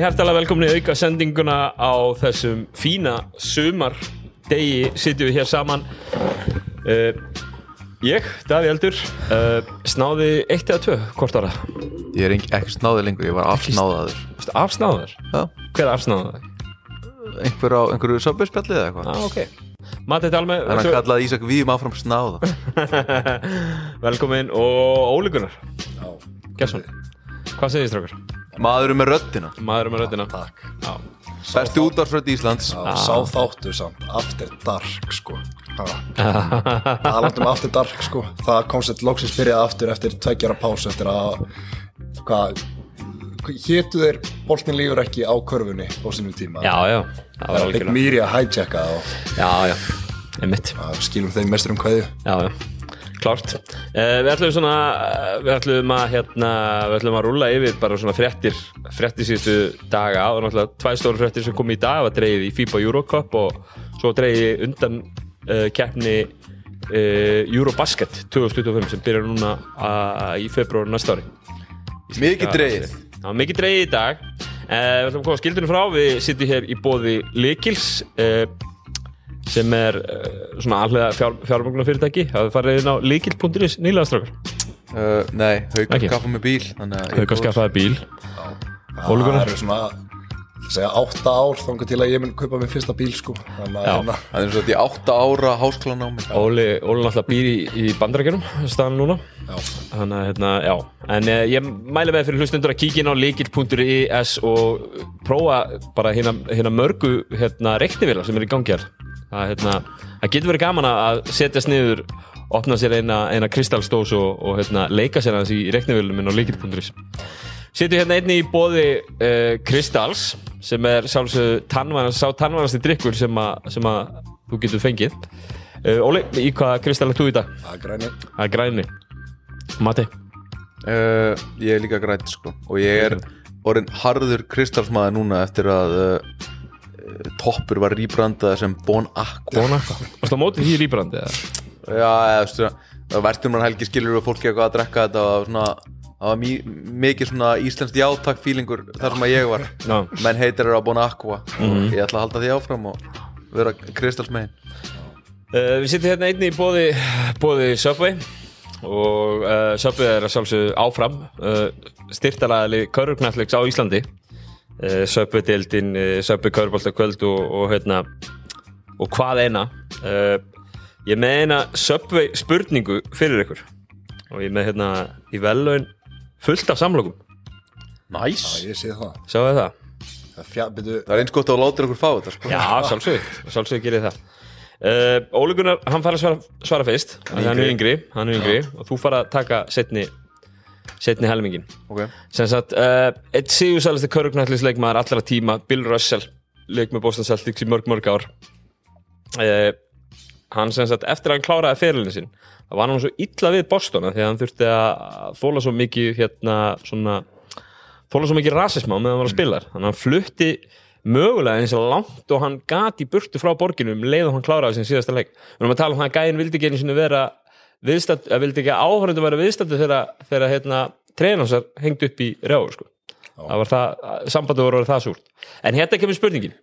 Verið hærtalega velkomni í auka sendinguna á þessum fína sumar degi sitjum við hér saman. Uh, Ég, Daví Eldur uh, snáði eitt eða tvö hvort ára Ég er ekki, snáðið lengur, ég var afsnáðaður. Afsnáðar? Já, Hver er afsnáðar? einhver á einhverju söpbjörnspjallið eða eitthvað. Ah, ok. Mati Dalme En hann kallaði Ísak Víum áfram snáða. Velkomin og Óli Gunnar. Gesson Hvað segir strákar? Maðurinn með röddina. Maður með röddina. Takk. Já, Besti útvarsfrödd Íslands? Já, Sá þáttu samt. After Dark sko. Talandum After Dark sko. Það koncept loksins byrjaði aftur eftir tveggjara pásu eftir að hvað hétu þeir boltin lífur ekki á körfunni á sínum tíma? Já, já. Það var algjörlega. Miri að hijacka og Já, já, einmitt. Skilum þeim mestur um kveðju. Já, já, klárt. Uh, Við ætlum svona uh, Við ætlum að hérna Við ætlum að rúlla yfir bara svona fréttir Fréttir síðustu daga. Og náttúrulega tvær stóru fréttir sem kom í dag. Var dreigið í FIBA Eurocup og svo dreigið undan uh, keppni uh, Eurobasket 2025 sem byrjar núna í februar næsta ári. Mikið Það var mikið dreigið í dag. Við ætlum að koma skildunum frá. Við sittum hér í bóði Likils sem er uh, svona allega fjár, fjármögnunar fyrirtæki Það farið inn á likil.is nýlega strákar? Uh, Nei, haukar Ekki. skaffa með bíl fór- skaffaði bíl. Það eru svona segja átta ár þangar til að ég mun kaupa mér fyrsta bíl sko. Þannig að Já. hérna, Það er svo að ég átta ára háskólanámi. Óli, Óli náttúrulega býr í, í bandarækjunum staðan núna. Já, Þannig að hérna, já. En uh, ég mæli með fyrir hlustundur að kíkja inn á likil.is og prófa bara hérna, hérna mörgu hérna reiknivélar sem er í gangi hér það, hérna, það getur verið gaman að setjast niður opna sér eina, eina kristallstós og, og hérna, leika sér hans í reiknivélum inn á likil.is Sittu hérna einni í bóði uh, Kristalls sem er sjálfsög tannvænast, sá tannvænasti drikkur sem, að þú getur fengið. Uh, Óli, í hvað kristall er þú í dag? það er græni. Það er græni. Mati uh, Ég er líka grænt sko Og ég er orðin harður kristalsmaður núna eftir að uh, uh, toppur var rýbrandað sem Bon Aqua Bon Aqua Varstu á móti því rýbrandi eða? Já, eða, veist, það verður mann helgi skilur og fólki eitthvað að drekka þetta og svona það var mikið svona íslenskt játak fílingur þar sem að ég var. Já. menn heitir eru á Bon Aqua og ég ætla að halda því áfram og vera kristalsmegin. Uh, við sittum hérna einni í bóði, bóði Subway og uh, Subway er að sjálfsögðu áfram uh, styrtaræðali körfknallegs á Íslandi uh, Subway-deildin, uh, Subway körfbóltakvöld og, og hérna og hvað eina. Uh, ég með eina Subway spurningu fyrir ykkur. Og ég er með hérna í vellaun fullt af samlokum. Næs Já, ég sé það. Sjáu það? Það fjall, byrju, Það er eins gott að láta ykkur fá þetta sko. Já, sjálfsög, sjálfsög gerir það. Uh, Óli Gunnar, hann fara að svara, svara fyrst. Hann er yngri, hann er yngri. Og þú fara að taka setni setni helmingin Ok. sem sagt, uh, eitt sigursælasti körgnætlisleikmaður allra tíma, Bill Russell leik með Boston Celtics í mörg mörg ár. Uh, hann sem sagt, eftir að hann kláraði ferilinu sin það var hann svo illa við Boston því að hann þurfti að þóla svo mikið hérna, svona þóla svo mikið rasisma á meðan hann var að spila þannig að hann flutti mögulega eins og langt og hann gat í burtu frá borginu um leið og hann kláraði sin síðasta leik. Við erum að tala um það að gæðin vildi ekki einu sinni vera viðstætt, að vildi ekki áhörundu vera viðstættu þegar, þegar hérna, treinansar hengt upp í rjáu sko. það var það, sambandu voru það súrt. En hérna kemur spurningin.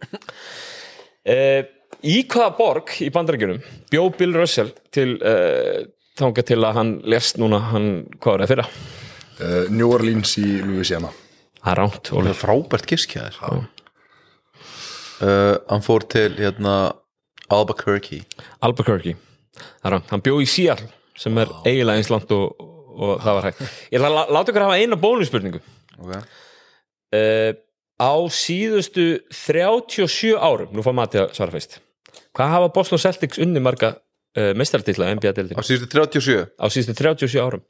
Uh, í hvaða borg í bandarækjunum bjó Bill Russell til uh, þanga til að hann lest núna hann, hvað var það fyrra? uh, New Orleans í Louisiana. Það er ránt, Það er frábært giskjaður uh, Hann fór til hérna Albuquerque. Albuquerque. Það er ránt, hann bjó í Seattle sem er eiginlega eins langt og, og það var hægt. Ég ætla að lá- láta ykkur hafa eina bónusspurningu. Okay. uh, Á síðustu 37 árum, nú fá Mati að svara fyrst. Hvað hafa Boston Celtics unni marga uh, mestartilla NBA-deildin? Á síðustu 37 Á síðustu 37 árum.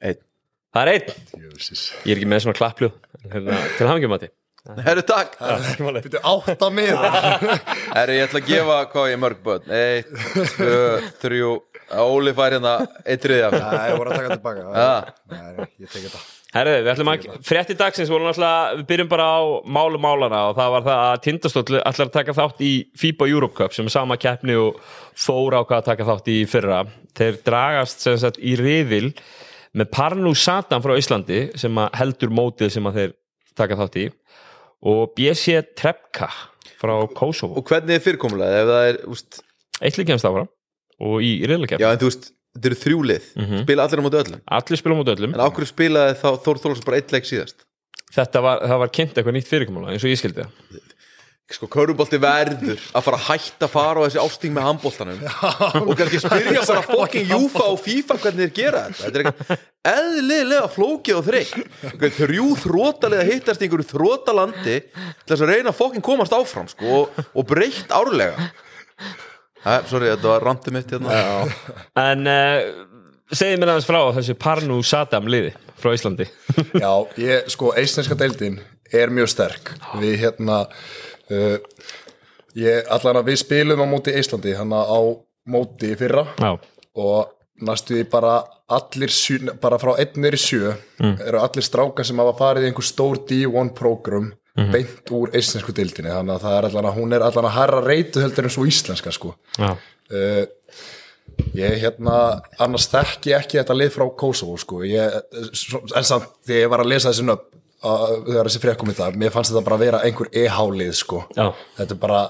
Einn. Það er einn, ég er ekki með svona klappljóð hérna, Til hafingjum Mati Herru takk. Byrju, átta miða Herru ég ætla að gefa hvað ég mörg börn. Eitt, tvö, þrjú Óli fær hérna eitt þriðja Nei, ég voru að taka tilbaka. Nei, ég tek þetta. Herðu, við ætlum að, frétti dagsins voru náttúrulega, við byrjum bara á málu málana og það var það að Tindastóll ætlar að taka þátt í FIBA Europe Cup sem er sama keppni og Þóra ákvað að taka þátt í fyrra. Þeir dragast sem sagt í riðil með Parnú Satan frá Íslandi sem að heldur mótið sem að þeir taka þátt í og BC Trepka frá Kosovo. Og hvernig er fyrirkomulega ef það er, úst, eitt lík kemst áfram og í riðlakefni já en þú veist þetta eru þrjúlið, spila allir á móti öllum? Allir spila á móti öllum. En ákveður spilaði þá Þór Þólasson bara eitt leik síðast? Þetta var, það var kynnt eitthvað nýtt fyrirkomulega eins og ég skildi það. Sko, körubolti verður að fara að hætta að fara á þessi ásting með handboltanum. Og kannski spyrja bara fokkin Júfa og FIFA hvernig þeir gera þetta. Þetta er eitthvað eðlilega flókið og þreytt. Þrjú þrótalega hittast í einhverju þrótalandi til þess að reyna að fokkin komast áfram sko, og, og breytt árlega Æ, sorry, þetta var randið mitt hérna. En uh, segið mér aðeins frá þessu Parnu Sadam liði frá Íslandi. Já, ég, sko, eisneska deildin er mjög sterk. Við hérna uh, ég, allan að við spilum á móti Íslandi hann á móti í fyrra. Já, og næstu því bara allir sjö, bara frá einnir í sjö eru allir strákar sem hafa farið í einhver stór D1 program beint úr eisnesku deildinni þannig að það er allan að hún er allan að herra reytu heldur en svo íslenska sko. Já, uh, ég hérna annars þekki ekki þetta lið frá Kosovo sko. Ég, en samt þegar ég var að lesa þessi uh, þegar þessi frékkum í það, mér fannst þetta bara að vera einhver e-hálið sko. Já, þetta er bara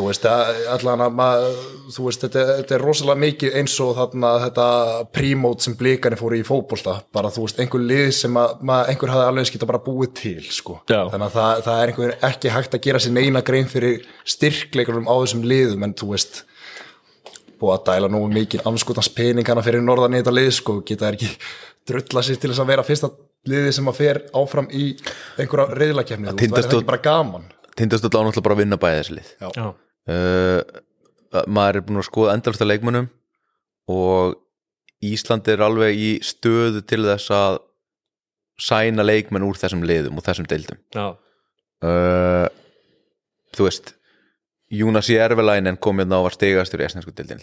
þú veist, að- allan að maður þú veist, þetta, þetta er rosalega mikið eins og þarna þetta prímót sem blíkani fóru í fótbolta, bara þú veist einhver lið sem að, maður, einhver hafði alveg skita bara búið til, sko, Já. þannig að það, það er einhver ekki hægt að gera sér neina grein fyrir styrkleikurum á þessum liðum en þú veist búið að dæla nógu mikið anskotans peningana fyrir norðan í þetta lið, sko, geta ekki drulla sér til þess að vera fyrsta liði sem að fer áfram í einhverja reyðlakefni, þú veist, það er ekki bara gaman? Tindastóll á náttúrulega bara að vinna bæði þessi lið. Já, uh, maður er búin að skoða endalasta leikmönnum og Ísland er alveg í stöðu til þess að sæna leikmenn úr þessum liðum og þessum deildum. Uh, þú veist Júnas Jervelænen kom hérna og var stegastur í esnensku deildin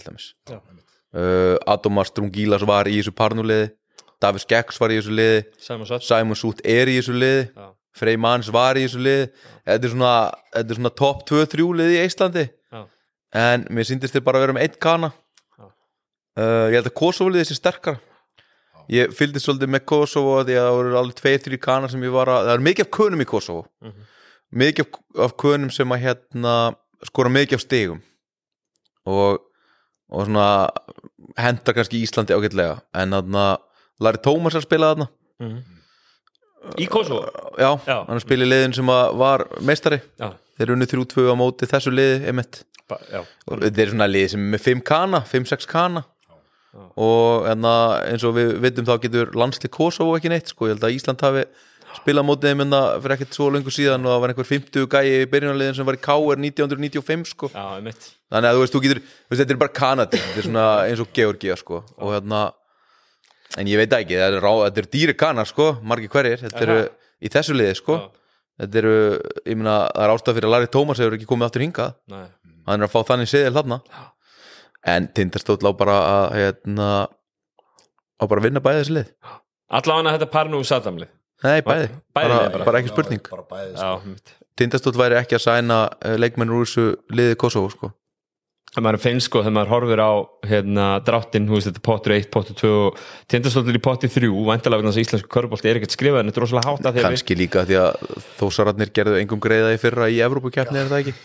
uh, Adomar Strungilas var í þessu parnuliði David Skeks var í þessu liði Simon Sutt er í þessu liði. Já, Frey Mans var í þessu liði þetta er svona, þetta er svona top 2-3 liði í Íslandi já, en mér síndist þér bara að vera með einn kana. Uh, ég held að Kosovo liði þessi sterkara. Ég fylgdi svolítið með Kosovo því að það voru alveg tveir, þrjir kanar sem ég var að það er mikið af könum í Kosovo. Mikið af, af könum sem að hérna skora mikið af stigum. Og, og svona henda kannski Íslandi ágætlega. En þarna Larry Tómas er að spila þarna í Kosovo? Já, Já. hann spila í liðin sem var meistari. Já, þeir eru unni 3-2 á móti þessu liði einmitt. Ba- já, og þetta er svona lið sem er með 5 kana 5-6 kana. Og enna, eins og við veitum þá getur landslið Kosovo ekki neitt sko, ég held að Ísland hafi spilað mótið þeim enna fyrir ekkert svo lengur síðan og það var einhver 50 gæi í byrjunarliðin sem var í KR 1995 sko. Já, þannig að þú veist, þú getur, þú veist, þetta er bara Kanadi þetta er svona eins og Georgia sko. Og hérna, en ég veit ekki er, rá- þetta er dýri kanar sko, margir hverjir. Þetta eru Aha. í þessu liði sko. Þetta eru, ég meina, það er ástæð fyrir að Larry Thomas hefur ekki komið aftur hingað. Nei. hann er að fá þannig seðil þarna. En Tindastóll á bara að hérna á bara að vinna bæði þessi lið. Allavega þetta Parnu Sadamlið nei bæði, Bæði bara, bara. bara ekki spurning. Bara bæði, já, einmitt. Tindastóll væri ekki að sæna uh, leikmenn úr þessu liði Kosovo sko það maður finnst sko þegar maður horfir á hérna dráttin, þú veist þetta pottur 1, pottur 2 og tindastóldur í potti 3 væntalega vegna þess að íslensku körubolti er ekkert skrifað en þetta er rosalega hátt að því að við kannski líka því að þósararnir gerðu engum greiða í fyrra í Evrópukeppni er það ekki?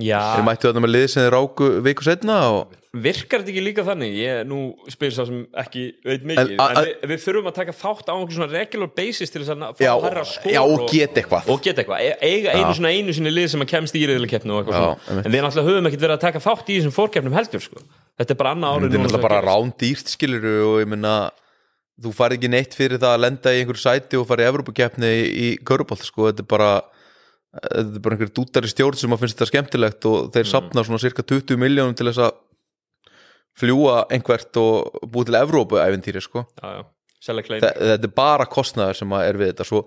Já, þeir mættu þarna með lið sem þeir ráku viku setna og virkar þetta ekki líka þannig? Ég nú spyr sá sem ekki veit mikið En- en, við, við þurfum að taka þátt á einhvern svona regular basis til þess að fá já, hærra skór já og geta eitthvað. Og geta eitthvað, E- eiga einu svona einu sinni lið sem að kemst í reyðilekeppnu og eitthvað Já, svona. en við náttúrulega höfum ekkert verið að taka þátt í þessum fórkeppnum heldur sko. þetta er bara annað árið þetta er náttúrulega bara rándýrt skiluru og ég meina þú farið ekki neitt fyrir það að lenda í einhverju sæti og farið í Körubolt sko, þetta er bara þetta er bara einhver dútari stjórn sem að finnst þetta skemmtilegt og þeir sapna svona cirka 20 miljónum til þess að fljúa einhvert og búið til Evrópu æfintýri sko. Já, já, Þe- þetta er bara kostnaður sem er við þetta. Svo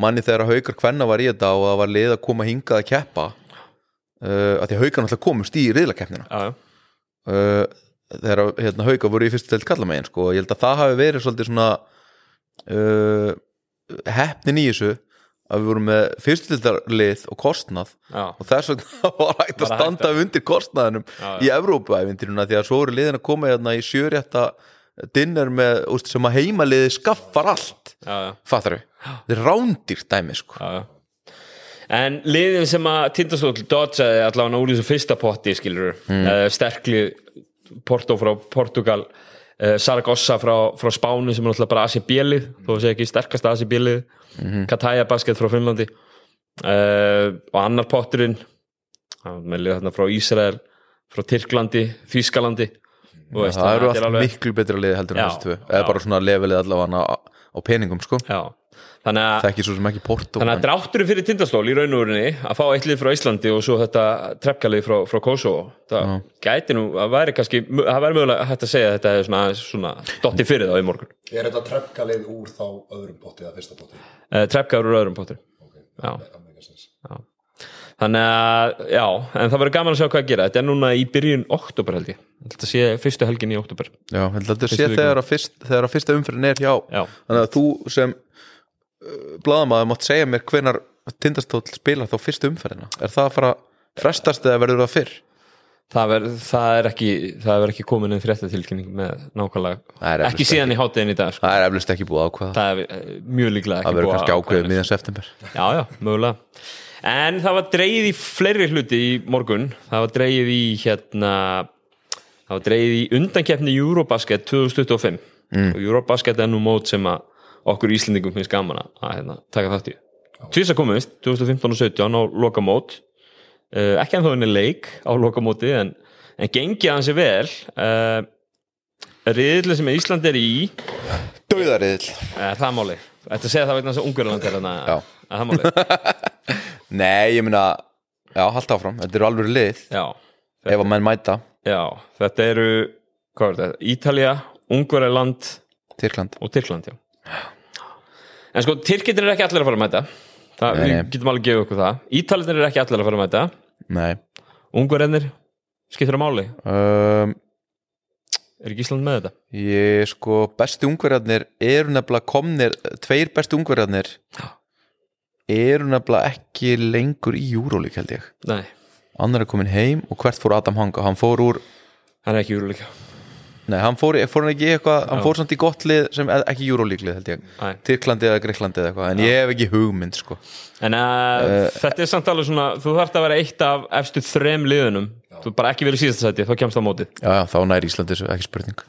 manni þegar að haukar kvenna var í þetta og það var lið að koma hingað að keppa uh, að því að haukar náttúrulega komust í riðlakeppnina. Uh, þegar hérna, hauka voru í fyrstu telt kallamegin sko. ég held að það hafi verið svolítið svona uh, heppnin í þessu að við vorum með fyrstu teltarlið og kostnað já, og þess vegna var hægt að standa undir kostnaðinum Já, já. í Evrópuævindýruna því að svo voru liðin að koma hérna í sjörétta dinner með, úst, sem að heimaliði skaffar allt fattar við, þetta er rándýrt dæmi sko. en liðin sem að Tindastóll dodgeði allavega úr þessu fyrsta potti skilur mm. sterkli Porto frá Portugal uh, Saragossa frá, frá Spáni sem er náttúrulega bara ACB-lið þó að segja ekki sterkasta ACB-lið mm -hmm. Kataya basket frá Finnlandi. Uh, og annar potturinn með lið þarna frá Ísrael frá Tyrklandi, Þýskalandi. Ja, það eru alltaf miklu betra lið heldur en þessu tvö, eða bara svona levelið allavega á peningum sko. Já Þannig að, það er ekki svo sem ekki Porto þannig að drátturinn fyrir tindastól í raun og verinni að fá eitt lið frá Íslandi og svo þetta treppkalið frá, frá Kosovo það Já. gæti nú, það væri kannski það væri mögulega hægt að segja að þetta er svona, svona dotti fyrir þá í morgun. Er þetta trefkalið úr þá öðrum potti eða fyrsta potti? uh, treppkaður úr öðrum pottur Okay. Þannig að, já, en það verður gaman að sjá hvað að gera. Þetta er núna í byrjun oktober held ég. Þetta sé fyrstu helgin í oktober Já, þetta sé þegar að, fyrst, þegar að fyrsta umferðin er hjá. Já. þannig að þú sem blaðamaður mátt segja mér hvenar tindastóll spila þá fyrstu umferðina. Er það að fara frestast eða verður það fyrr? það, ver, það er ekki það er ekki komin einn fréttatilkynning með Það nákvæmlega, ekki síðan í háttegin í dag sko. Það er eflust ekki búið að ákvaða það er eh, mjög líklega Það ekki verður búið kannski að ákveðið ákveða miðan september. Já, já, mögulega. En það var dreigið í fleiri hluti í morgun. Það var dreigið í hérna Það var dreigið í undankeppni Eurobasket 2025 mm. og Eurobasket er nú mót sem að okkur Íslendingum finnst gaman að að, hérna, taka þátt í. Tvisa komist, 2015 og 17 á lokamót. Uh, ekki en þó henni leik á lokamóti en, en gengið hans er vel. Uh, riðli sem Ísland er í Dauðariðil er það máli Þetta segja það vegna þess að Ungurland er Já. er það máli Nei, ég meina Já, halda áfram, þetta eru alveg lið. Já, ef að menn mæta. Já, þetta eru hvað er þetta? Ítalía, Ungverjaland Tyrkland. og Tyrkland, já En sko, Tyrkir eru ekki allir að fara að mæta. Það, Við getum alveg að gefa okkur það. Ítalir eru ekki allir að fara mæta. Nei. Ungverjarnir, skiptir það máli. Um, Er ekki Ísland með þetta? Ég sko, bestu ungverjarnir eru nefnilega komnir Tveir bestu ungverjarnir eru nefnilega ekki lengur í júrólík held ég. Nei, Annar er komin heim og hvert fór Adam Hanga? Hann fór úr, hann er ekki úrleika nei, hann fór, fór hann ekki eitthvað Hann Já. fór samt í gott lið sem er ekki júrólíklið held ég. Tyrklandi eða Greiklandi eða eitthvað En ég hef ekki hugmynd sko. En uh, þetta er samt alveg svona Þú þarft að vera eitt af efstu þrem liðunum. Þú bara ekki verið í síðasta sæti, þá kemst það á mótið. Já, já, þá nær Íslandi þessu, ekki spurning.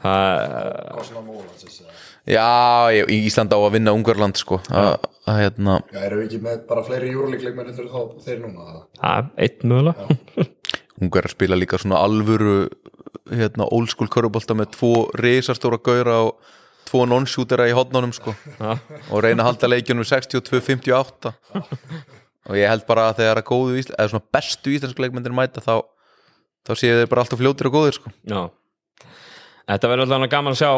Mólansis? Já, ég, Ísland á að vinna Ungverland sko. Að, að hérna Já, eru við ekki með bara fleiri júrulíkleikmenn heldur þá þeir núna? það, eitt mögulega. Ungverjar spila líka svona alvöru hérna old school körubólta með tvo risastóra gauðra og tvo non-shootera í hotnunum sko Já. og reyna að halda leikjunum 62-58 og ég held bara að þegar að góðu ísl, eða svona bestu íslensku leikmyndir mæta þá, þá séu þeir bara alltaf fljótir og góðir sko Já Þetta verður alltaf gaman að sjá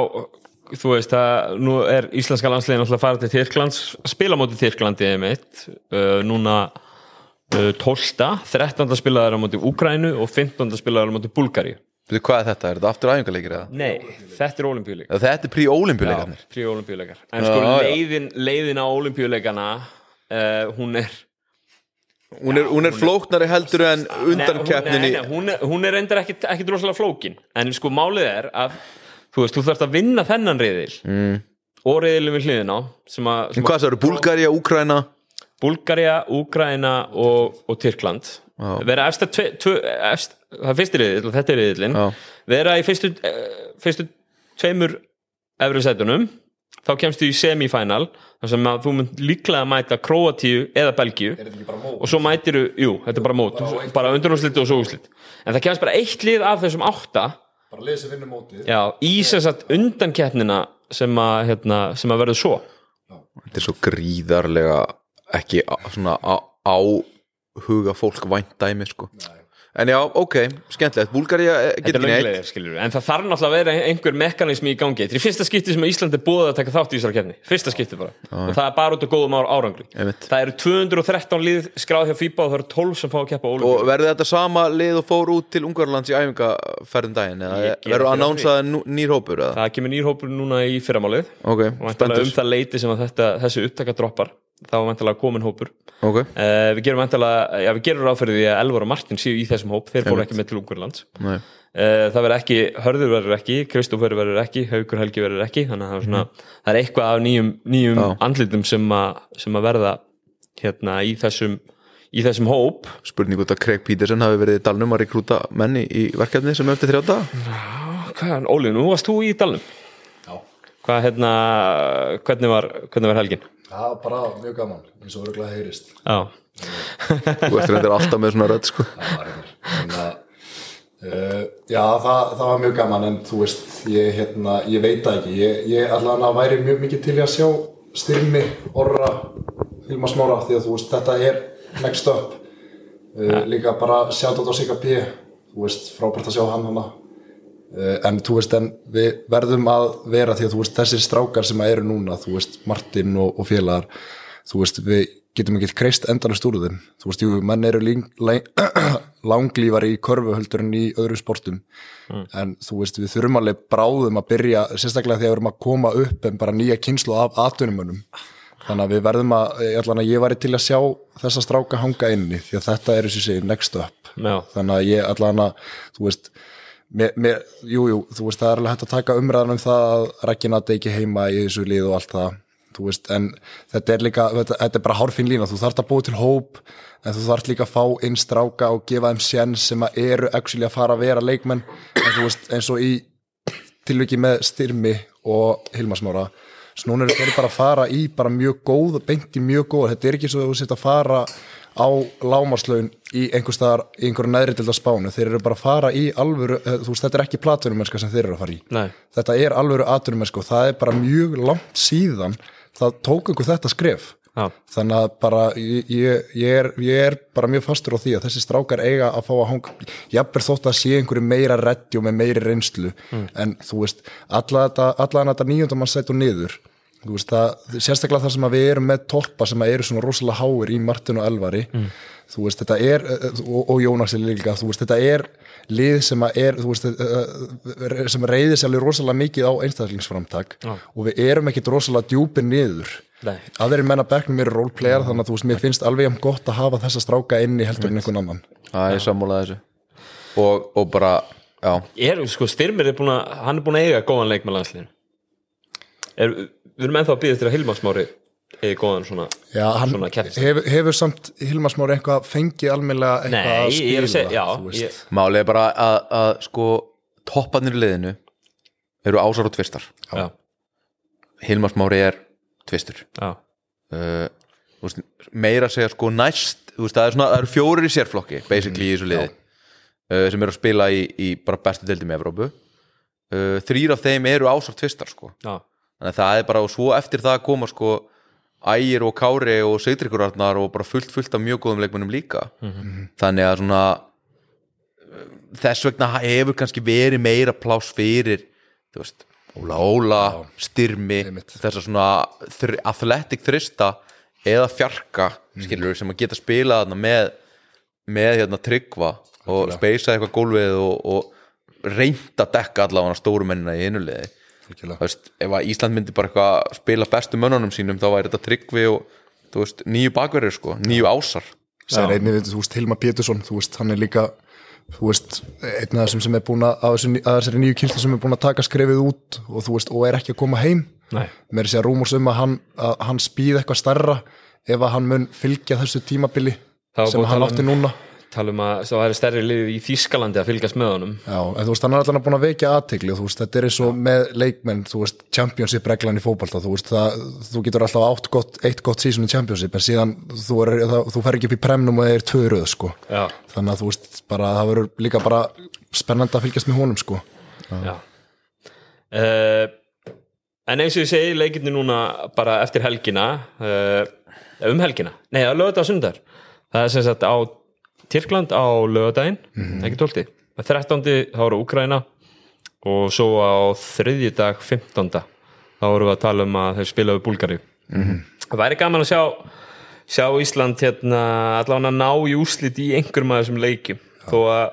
þú veist að nú er íslenska landsliðin alltaf að fara til Tyrklands spila móti Tyrklandi einmitt uh, núna uh, 12. 13. spilaður á móti Úkrænu og 15. spilaður á móti Búlgari Veitu hvað er þetta? Er þetta aftur æfingarleikir eða? Nei, þetta er olimpíuleik Eða Þetta er prí-ólimpjuleikarnir Frí olimpíuleikar En sko Já, leiðin, leiðin á olimpíuleikana uh, hún er Hún er, hún er flóknari heldur en undan Nei, keppninni nei, nei, hún, hún er reyndar ekki, ekki droslega flókin en sko málið er að þú veist, þú þarfst að vinna þennan reyðil mm. og reyðilin við hliðina á sem að, sem En hvað það eru? Búlgaria, Úkraina Búlgaria, Úkraina og, og Tyrkland vera efst, það er fyrsti reyðil og þetta er reyðilin Já. vera í fyrstu, eh, fyrstu tveimur efri sætunum þá kemstu í semifinal þar sem að þú mynd líklega mæta Króatíu eða Belgíu. Bara og svo mætiru, jú, þetta er bara mót. Bara undurnáðslit og svo úrslit. En það kemst bara eitt lið af þessum átta. Bara lesi vinnu mótið? já, í sem sagt undankeppnina sem að, hérna, sem að verður svo. Þetta er svo gríðarlega ekki á- svona á, áhuga fólk vænt dæmi sko. En já, ok, skemmtilegt. Búlgaria eh, getur ekki neitt. en það þarf náttúrulega að vera einhver mekanismi í gangi. Þetta er fyrsta skipti sem að Ísland er búið að taka þátt í þessari keppni. Fyrsta skipti bara, og það er bara út af góðum ára- árangri. Það eru 213 lið skráð hjá FIBA og það eru 12 sem fá að keppa Og verður þetta sama lið og fór út til Ungarlands í æfingaferðin daginn eða Ég geri verður ekki að nánsa nýr hópur eða? það kemur nýr hópur núna í fyrramálið. Ok, og um það leiti sem að þetta, þessi upptaka droppar þá er væntanlega komin hópur. Ok, Uh, við gerum vantilega, já við gerum ráð fyrir því að Elvar og Martin séu í þessum hóp, þeir fóru ekki með til Ungurlands uh, nei það verður ekki, Hörður verður ekki Kristófer verður ekki, Haukur Helgi verður ekki þannig að það er, svona, það er eitthvað af nýjum, nýjum andlitum sem, a, sem að verða hérna í þessum í þessum hóp. Spurning út að Craig Peterson hafi verið í dalnum að rekrúta menni í verkefni sem er eftir þrjá dag Hvað, Óli, nú varst þú í dalnum. Hvað, hérna, hvernig var, hvernig var helgin? Já, bara mjög gaman, eins og örgulega heyrist. Já, þú ert reyndar alltaf með svona rödd sko. Var einhver Þannig að uh, Já, það, það var mjög gaman en þú veist, ég, hérna, ég veit það ekki. Ég, ég allan að væri mjög mikið til að sjá styrmi, orra Hilma Smára, því að þú veist, þetta er next up. Uh, líka bara sjátt á Sigga P. Þú veist, frábært að sjá hann hana en þú veist, en við verðum að vera því að þú veist, þessir strákar sem eru núna, þú veist, Martin og, og félagar, þú veist, við getum ekki kreist endanast úr þeim. Þú veist, jú, menn eru ling, lang, langlífari í körfuhöldur en í öðrum sportum, en þú veist við þurfum alveg bráðum að byrja sérstaklega þegar við erum að koma upp en bara nýja kynslu af atvinnumönnum. Þannig að við verðum að, ég ætla að ég væri til að sjá þessa stráka hanga inni því að þetta er þessi next up. Já, þannig að ég ætla að, þú veist Mér, mér, jú, jú, þú veist, það er alveg hægt að taka umræðan um það að Rækkinat ekki heima í þessu lið og allt það, þú veist, en þetta er líka, þetta, þetta er bara hárfinn lína, þú þarft að búa til hóp, en þú þarft líka að fá inn stráka og gefa þeim sjens sem að eru actually að fara að vera leikmenn, en þú veist, eins og í tilviki með Styrmi og Hilmasmára, svo núna eru þeir bara að fara í bara mjög góð, beint í mjög góð, þetta er ekki svo að þú sitt að fara á lámarslaun í einhver staðar, í einhverju neðri til það spánu, þeir eru bara að fara í alvöru, eh, þú veist, þetta er ekki platverumennska sem þeir eru að fara í, nei. Þetta er alvöru atvinnumennska og það er bara mjög langt síðan það tók einhver þetta skref. Já, þannig að bara ég, ég, ég, er, ég er bara mjög fastur á því að þessi strákar eiga að fá að hanga jafnver þótt að sé einhverju meira reddi og með meiri reynslu. En þú veist, alla þetta, alla þetta nýjönda mann sætt og niður veist það, sérstaklega þar sem að við erum með toppa sem að eru svona rosalega háir í Martin og Elvari þú veist, þetta er og, og Jónas er líka, þú veist, þetta er lið sem að er, sem reyðir sér alveg rosalega mikið á einstaklingsframtak Já. og við erum ekkit rosalega djúpir niður. Nei. Aðeir menn að bekknum eru roleplayar þannig að þú veist, mér finnst alveg jafn gott að hafa þessa stráka inni heldur en einhvern annan. Það er sammálað þessu. Og, og bara, já. Er, sko, Styrmir er búin að hann er búin að eiga góðan leik með landsliðinu. Er, við erum ennþá að býða til að Hilmar Smári eigi góðan svona Já, Svona keppnis. hefur, hefur samt Hilmar Smári eitthvað fengið almennilega eitthvað nei, að spila ég, málið er bara að, að sko topparnir í liðinu eru ásar og tvistar. Já, Hilmar Smári er tvistur. Já, uh, þú veist, meira að segja sko næst þú veist, það, er svona, það eru fjórir í sérflokki basically í þessu liði. Uh, sem eru að spila í, í bara bestu deildum í Evrópu. Uh, þrýr af þeim eru ásar tvistar sko. Já, þannig að það er bara og svo eftir það að koma sko Ægir og Kári og Sigdrikurarnar og bara fullt fullt af mjög góðum leikmennum líka. Þannig að svona uh, þess vegna hefur kannski verið meira pláss fyrir þú veist, Óla Óla, Styrmi einmitt. þessa svona athletic þrista eða fjarka skilur sem að geta þarna með með hérna tryggva og speisa eitthvað gólfið og, og reynt að dekka allavega stóru mennina í einulegði Algjörlega. Veist, ef að Ísland myndi bara eitthvað spila bestu mönnunum sínum þá væri þetta tryggvi og veist, nýju bakverðir sko, nýju ásar. Særi einnig, þú veist, Hilmar Pétursson þú veist, hann er líka þú veist, einn af þessum sem er búin að þessari nýju kynslu sem er búin að taka skrefið út og þú veist, og er ekki að koma heim. Nei. Mér er sér rúmurs um að hann, að hann spýð eitthvað starra ef að hann mun fylgja þessu tímabili Það sem hann átti núna tala um að það væri stærri lið í Þískalandi að fylgjast með honum. Já, en þú veist, hann er allan búin að vekja aðtegli og þú veist, þetta er eins og með leikmenn þú veist, championship reglan í fótbolta þú veist, það, þú getur alltaf átt gott, eitt gott season í championship, en síðan þú, er, það, þú fer ekki upp í premnum og það er tvö röð, sko. Já, þannig að þú veist, bara, það verður líka bara spennandi að fylgjast með honum, sko. Já. Uh, en eins og ég segi leikirni núna bara eftir helgina uh, um helgina, nei að lögða sundar það er sem sagt á Tyrkland á lögadaginn, ekki 12 með 13. þá eru Úkraina og svo á þriðji dag 15. þá erum við að tala um að þeir spila við Búlgari það væri gaman að sjá sjá Ísland hérna allavega ná í úslit í einhverjum af þessum leikjum. Þó að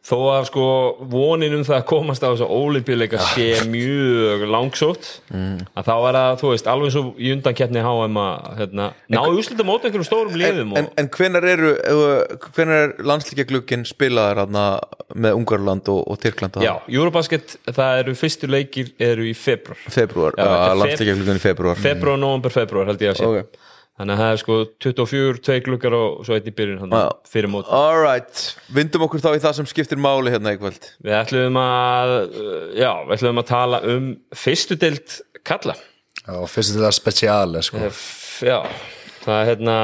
þó að sko vonin um það að komast á þessu ólimpíuleika sé mjög langsótt að þá er það, þú veist, alveg svo í undankeppni HM að hérna, ná í úslit á móti einhverjum stórum liðum en, og, en hvenar eru hvenar er landslíkjaglugginn spilaðar þarna með Ungarland og, og Tyrkland Já, Eurobasket, það eru fyrstu leikir eru í februar februar, landslíkjaglugginn í februar februar, november, februar held ég að sé. Ok. Þannig að það er sko 24, 2 glukkar og svo eitt í byrjun hann Já. fyrir mót Alright, vindum okkur þá í það sem skiptir máli hérna í kvöld Við ætlum að uh, já, við ætlum að tala um fyrstu deild kalla Já, fyrst til það spesiali sko. F- Já, það er hérna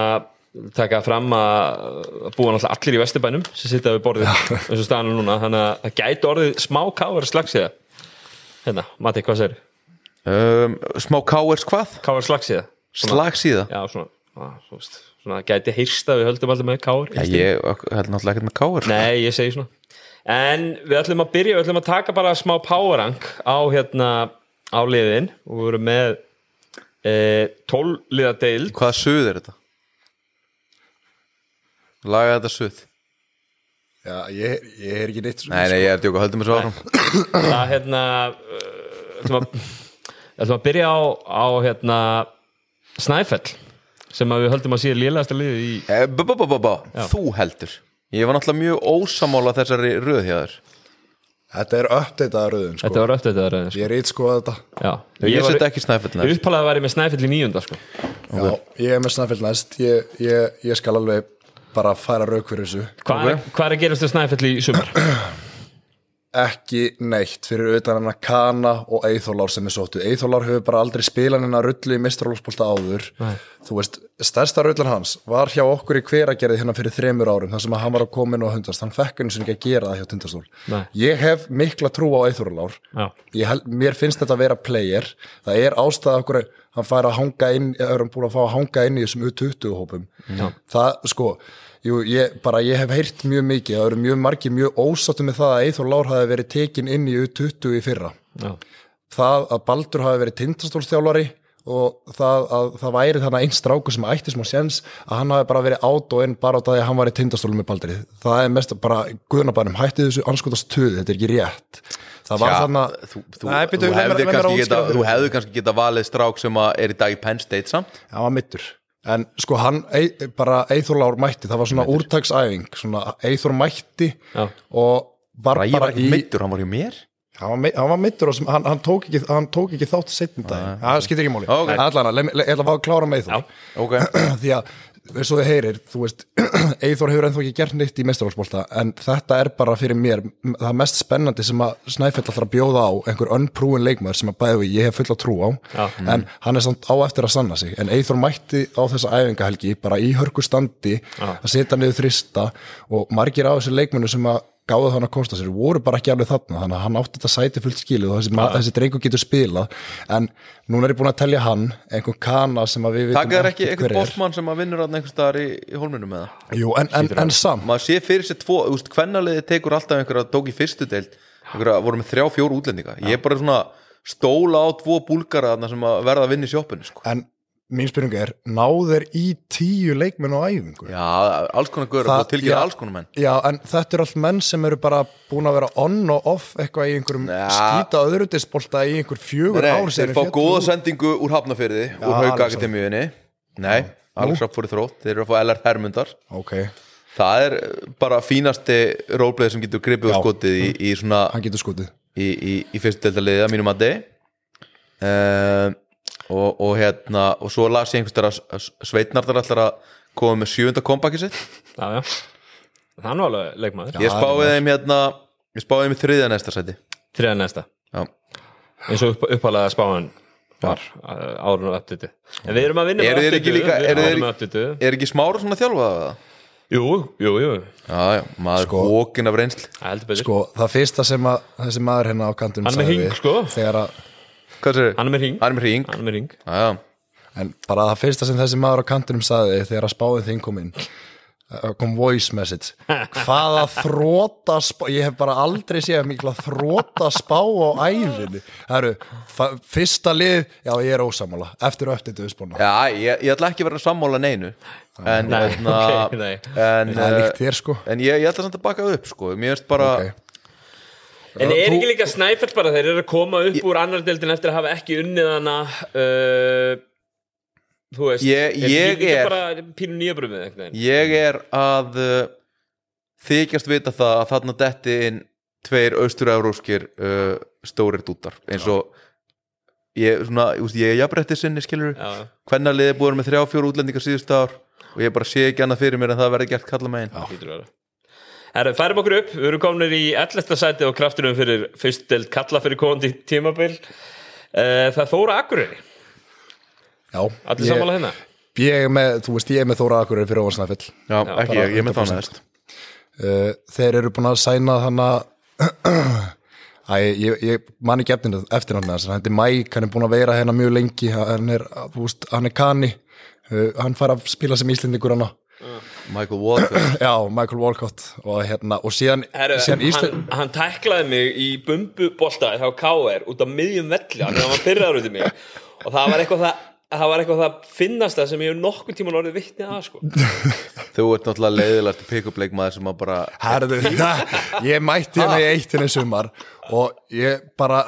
taka fram að búa náttúrulega allir í Vesturbænum sem sitja við borðið eins og staðan er núna þannig að það gæti orðið smá káver slagsíða hérna, Mati, hvað segir? um, Smá káers hvað? Káver slagsíða Slagsíða? Já, svona, á, þú veist, svona gæti heyrst að við höldum alltaf með káver Já, ég held náttúrulega ekkert með káers Nei, ég segi svona. En við ætlum að byrja, við ætlum að taka bara smá powerrank á hérna á liðin. Og við erum með e, 12 liða deild Hvaða suð er þetta? Laga þetta suð. Já, ég, ég er ekki neitt svona, Nei, nei, ég er djóka, höldum þessu áfram. Það hérna uh, ætlum að, ætlum að byrja á, á hérna Snæfell sem að við höldum að sé lélegasta liði í Eh, bá, bá, bá. Þú heldur Ég var náttúrulega mjög ósamála þessari röð hjá þér Þetta er uppdeitaða röðun sko. Þetta var öll þetta sko. Ég er sko þetta Já, Ég, var, set ekki snæfell næst Uppalaði væri með Snæfell í níunda sko. Já, ég er með snæfell næst ég, ég, ég skal alveg bara færa rauk fyrir þessu Hvað er, hvað er að gerast til Snæfell í sumar? ekki neitt fyrir utan hann að Kana og Eithólár sem er sóttu Eithólár hefur bara aldrei spilað hennar rullu í mistralófsbólta áður. Nei. þú veist, stærsta rullan hans var hjá okkur í hveragerði hérna fyrir þremur árum þar sem að hann var að koma inn og hundast. Hann fekk henni sem ekki að gera það hjá tundastól ég hef mikla trú á held, mér finnst þetta að vera player. Það er ástæða okkur hann fær að hanga inn, erum búin að fá að hanga inn í þessum U20 hópum. Já. það sko jú, ég, bara, ég hef heyrt mjög mikið. Það eru mjög margir mjög ósáttu með það að Eithor Lár hafi verið tekin inn í U20 í fyrra. Já, það að Baldur hafi verið tindastólstjálfari og það að það væri þannig einn stráku sem ætti smá séns að hann hafi bara verið át og inn bara á það að hann var í tindastólum með Baldri. Það er mest bara guðnabænum hætti þessu anskotast töð, þetta er ekki rétt. Það var Já, þannig að þú, þú, þú, að kannski geta, valið strák sem að er í dag í Penn State samt. Hann var mittur en sko hann, ei, bara Eithor Lár mætti það var svona úrtaksæfing svona Eithor mætti Já. og var Ræði var bara ekki í meittur, hann var hjá mér? Hann var, var mittur og sem, hann, hann, tók ekki, hann tók ekki þátt setjum dag það skiptir ekki máli. Ok. allan, ég ætla að fá að klára með Eithor Ok, því að eins og þið heyrir, þú veist Eithor hefur ennþá ekki gert neitt í meistarálsbólta en þetta er bara fyrir mér það mest spennandi sem að Snæfell að bjóða á einhver unproven leikmaður sem að bæði við ég hef fulla trú á. Já. en hann er samt á eftir að sanna sig. En Eithor mætti á þessa æfingahelgi bara í hörku standi að setja niður þrista og margir af þessu leikmennu sem að gáðu þannig að kosta sér voru bara ekki alveg þarna þannig að hann átti þetta sæti fullt skilið og þessi, ja. þessi drengur getur spilað en núna er ég búin að telja hann einhvern kana sem að við vitum ekki hver einhvern er. bóttmann sem að vinnur hann einhvers staðar í, í hólminu með það Jú, en, en, en samt maður sé fyrir sér tvo, þú veist, hvernaliði tekur alltaf einhverja tók í fyrstu deild einhverja voru með þrjá, fjóru útlendinga ég er bara svona stóla á tvo búlgara sem að verða að vinna í sjoppinu sko. En mín spurning er, náður í tíu leikmenn á æfingu? já, alls konar Það- og tilgjör já. alls konar menn. Já, en þetta eru allt menn sem eru bara búin að vera on og off eitthvað í einhverjum Ja. skýta öðrutisbolta í einhver fjögur Nei, ár þeir fá góða sendingu úr Hafnafyrði úr Alex Hauka Akademíunni. Nei, Alex Rapp fór í þrótt. Þeir eru að fá LR Hermundar. Ok, Það er bara fínasti rólpleið sem getur gripið og skotið í, í svona hann getur skotið. í, í, í fyrstu deltaliði að mínum að uh, og, og hérna og svo las ég einhvers þar að Sveitnardar ætlar að koma með sjönda kompaki sitt. Já, já. Það er nú alveg leikmaður. Ég spáði þeim hérna ég spáði þeim í þriðja næsta sæti. Þriða næsta. Já, eins og upp, uppalega spáin var árun og uppdýttu En við erum að vinna Eru með Við erum með uppdýttu er ekki smára svona þjálfað af það? Jú, jú, jú. Já, já, maður Sko. hókin af reynsl Það heldur betur. Sko, það fyrsta sem að þessi maður hérna á er með sagði hring, sko. Þegar að? Hann er með hring. Hann er með hring. Hann er með hring. Já, en bara það fyrsta sem þessi maður á kantinum sagði þegar að spáðin þín kom inn uh, kom voice message. Hvaða þróta spá ég hef bara aldrei séð mikla þróta spá á æfinni það eru, fyrsta lið já ég er ósamála, eftir og eftir döðspána Já, ég, ég ætla ekki að vera sammála neinu. En, Nei, hérna, en, það er uh, líkt þér sko. en ég, ég ætla samt að baka upp sko. Mér finnst bara Ok. En er ekki líka Snæfell bara þeir eru að koma upp úr annar deildin eftir að hafa ekki unnið hana uh, Þú veist Ég- ég ekki er- bara Ég er að uh, þykjast vita það að þarna detti inn tveir austur-euróskir uh, stórir dútar eins og ég, er jafnrætti sinni skilur hvernig liðið er búin með þrjá fjóru útlendingar síðustu ár og ég bara sé ekki annað fyrir mér en það verði gert kalla megin Að. Herra, færum okkur upp, við erum komin í 11. sæti og krafturum fyrir fyrst deild kalla fyrir komandi tímabil. Eh, Það er Þóra Akureyri, Já, allir ég, sammála hérna? Ég er með, þú veist, ég er með Þóra Akureyri fyrir Óvarsnafell Já, ekki ég, ég er með það 100%. næst. Uh, Þeir eru búin að sæna þannig Æ, ég, ég man ekki eftir, eftir hann þess Þetta er Mike, hann er búin að vera hérna mjög lengi. Hann er, þú veist, hann er kani. Uh, hann fær að spila sem Íslendingur hana Michael Walker Já, Michael Walcott og hérna, og síðan, Herru, síðan hann, Ísland hann tæklaði mig í bumbubolta hjá KR út á miðjum velli hann var pyrraður út í mig. Og það var eitthvað það það var eitthvað það finnasta sem ég hef nokkuð tíma orðið vittni að sko. Þú ert náttúrulega leiðilegt pick-up leikmaður sem að bara Herðu, ég mætti hérna í eittinni sumar og ég bara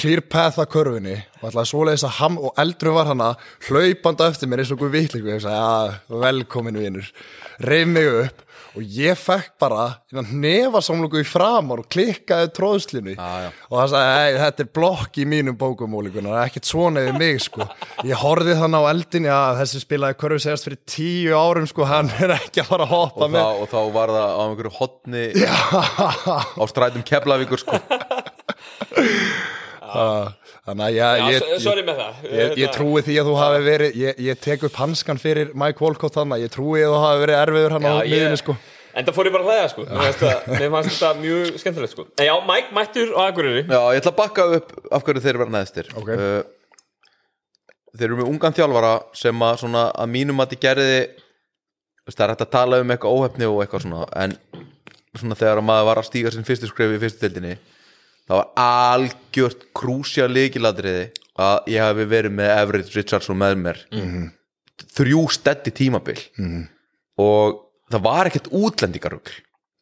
clear path að körfunni og ætlaði svoleiðis að ham og eldrum var hana hlaupanda eftir mér eins og guð vittlingu ég sagði, já, velkomin vinur reyf mig upp og ég fekk bara nefasamlugu í framar og klikkaði tróðslinu Já, já. og það sagði, "Ei, þetta er blokk í mínum er ekkert svona yfir mig sko, ég horfið þannig á eldin já, þessi spilaði körfu segast fyrir tíu árum sko, hann er ekki að fara að hoppa og, með þá, og þá var það á einhverju hotni á strætum Keflavíkur sko. þannig að Já, ég, ég, s- sorry með það. ég, ég, trúi því að þú hafi verið ég, ég tek upp hanskan fyrir Mike Walcott þannig, ég trúi að þú hafi verið erfiður hann á Já, miðunni sko. En það fór ég bara að hlæða sko. Mér fannst það- Mér fannst þetta mjög skemmtilegt sko. En já, Mike mættur á Akureyri. Já, ég ætla að bakka upp af hverju þeir verða neðstir Ok. uh, Þeir eru með ungan þjálfara sem að svona að mínum að þið gerði það er hægt að tala um eitthvað óhefni og eitthvað svona en svona þegar að maður var að stíga sinn fyrstu skrefi í fyrstu deildinni það var algjört krúsja líkiladriði að ég hafi verið með Everett Richardson með mér Mhm. þrjú steddi tímabil og það var ekkert útlendingarugl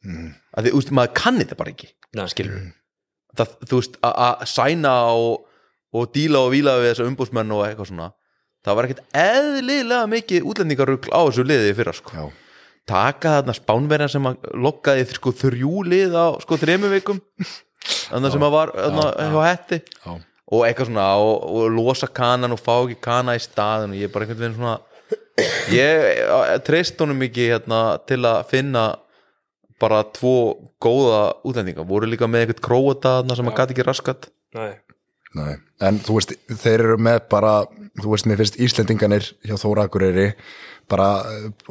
Mhm. að því, veist, maður kann þetta bara ekki skilur það, þú veist, að- sæna og, og díla og víla við þessa umbúsmenn og eitthvað svona það var ekkert eðlilega mikið útlendingarugl á þessu liði fyrir sko. Já. taka þarna spánverjan sem að lokkaði sko þrjú lið á sko þremu vikum þannig sem að var þarna, hjá hetti. Já. og eitthvað svona og, og losa kanan og fá ekki kana í staðin og ég er bara einhvern veginn svona ég eh, treyst honum ekki hérna, til að finna bara tvo góða útlendinga. Voru líka með eitthvað króata þarna sem að gæti ekki raskat Nei. Nei. en þú veist, þeir eru með bara þú veist, mér finnst Íslendinganir hjá Þóra Akureyri bara,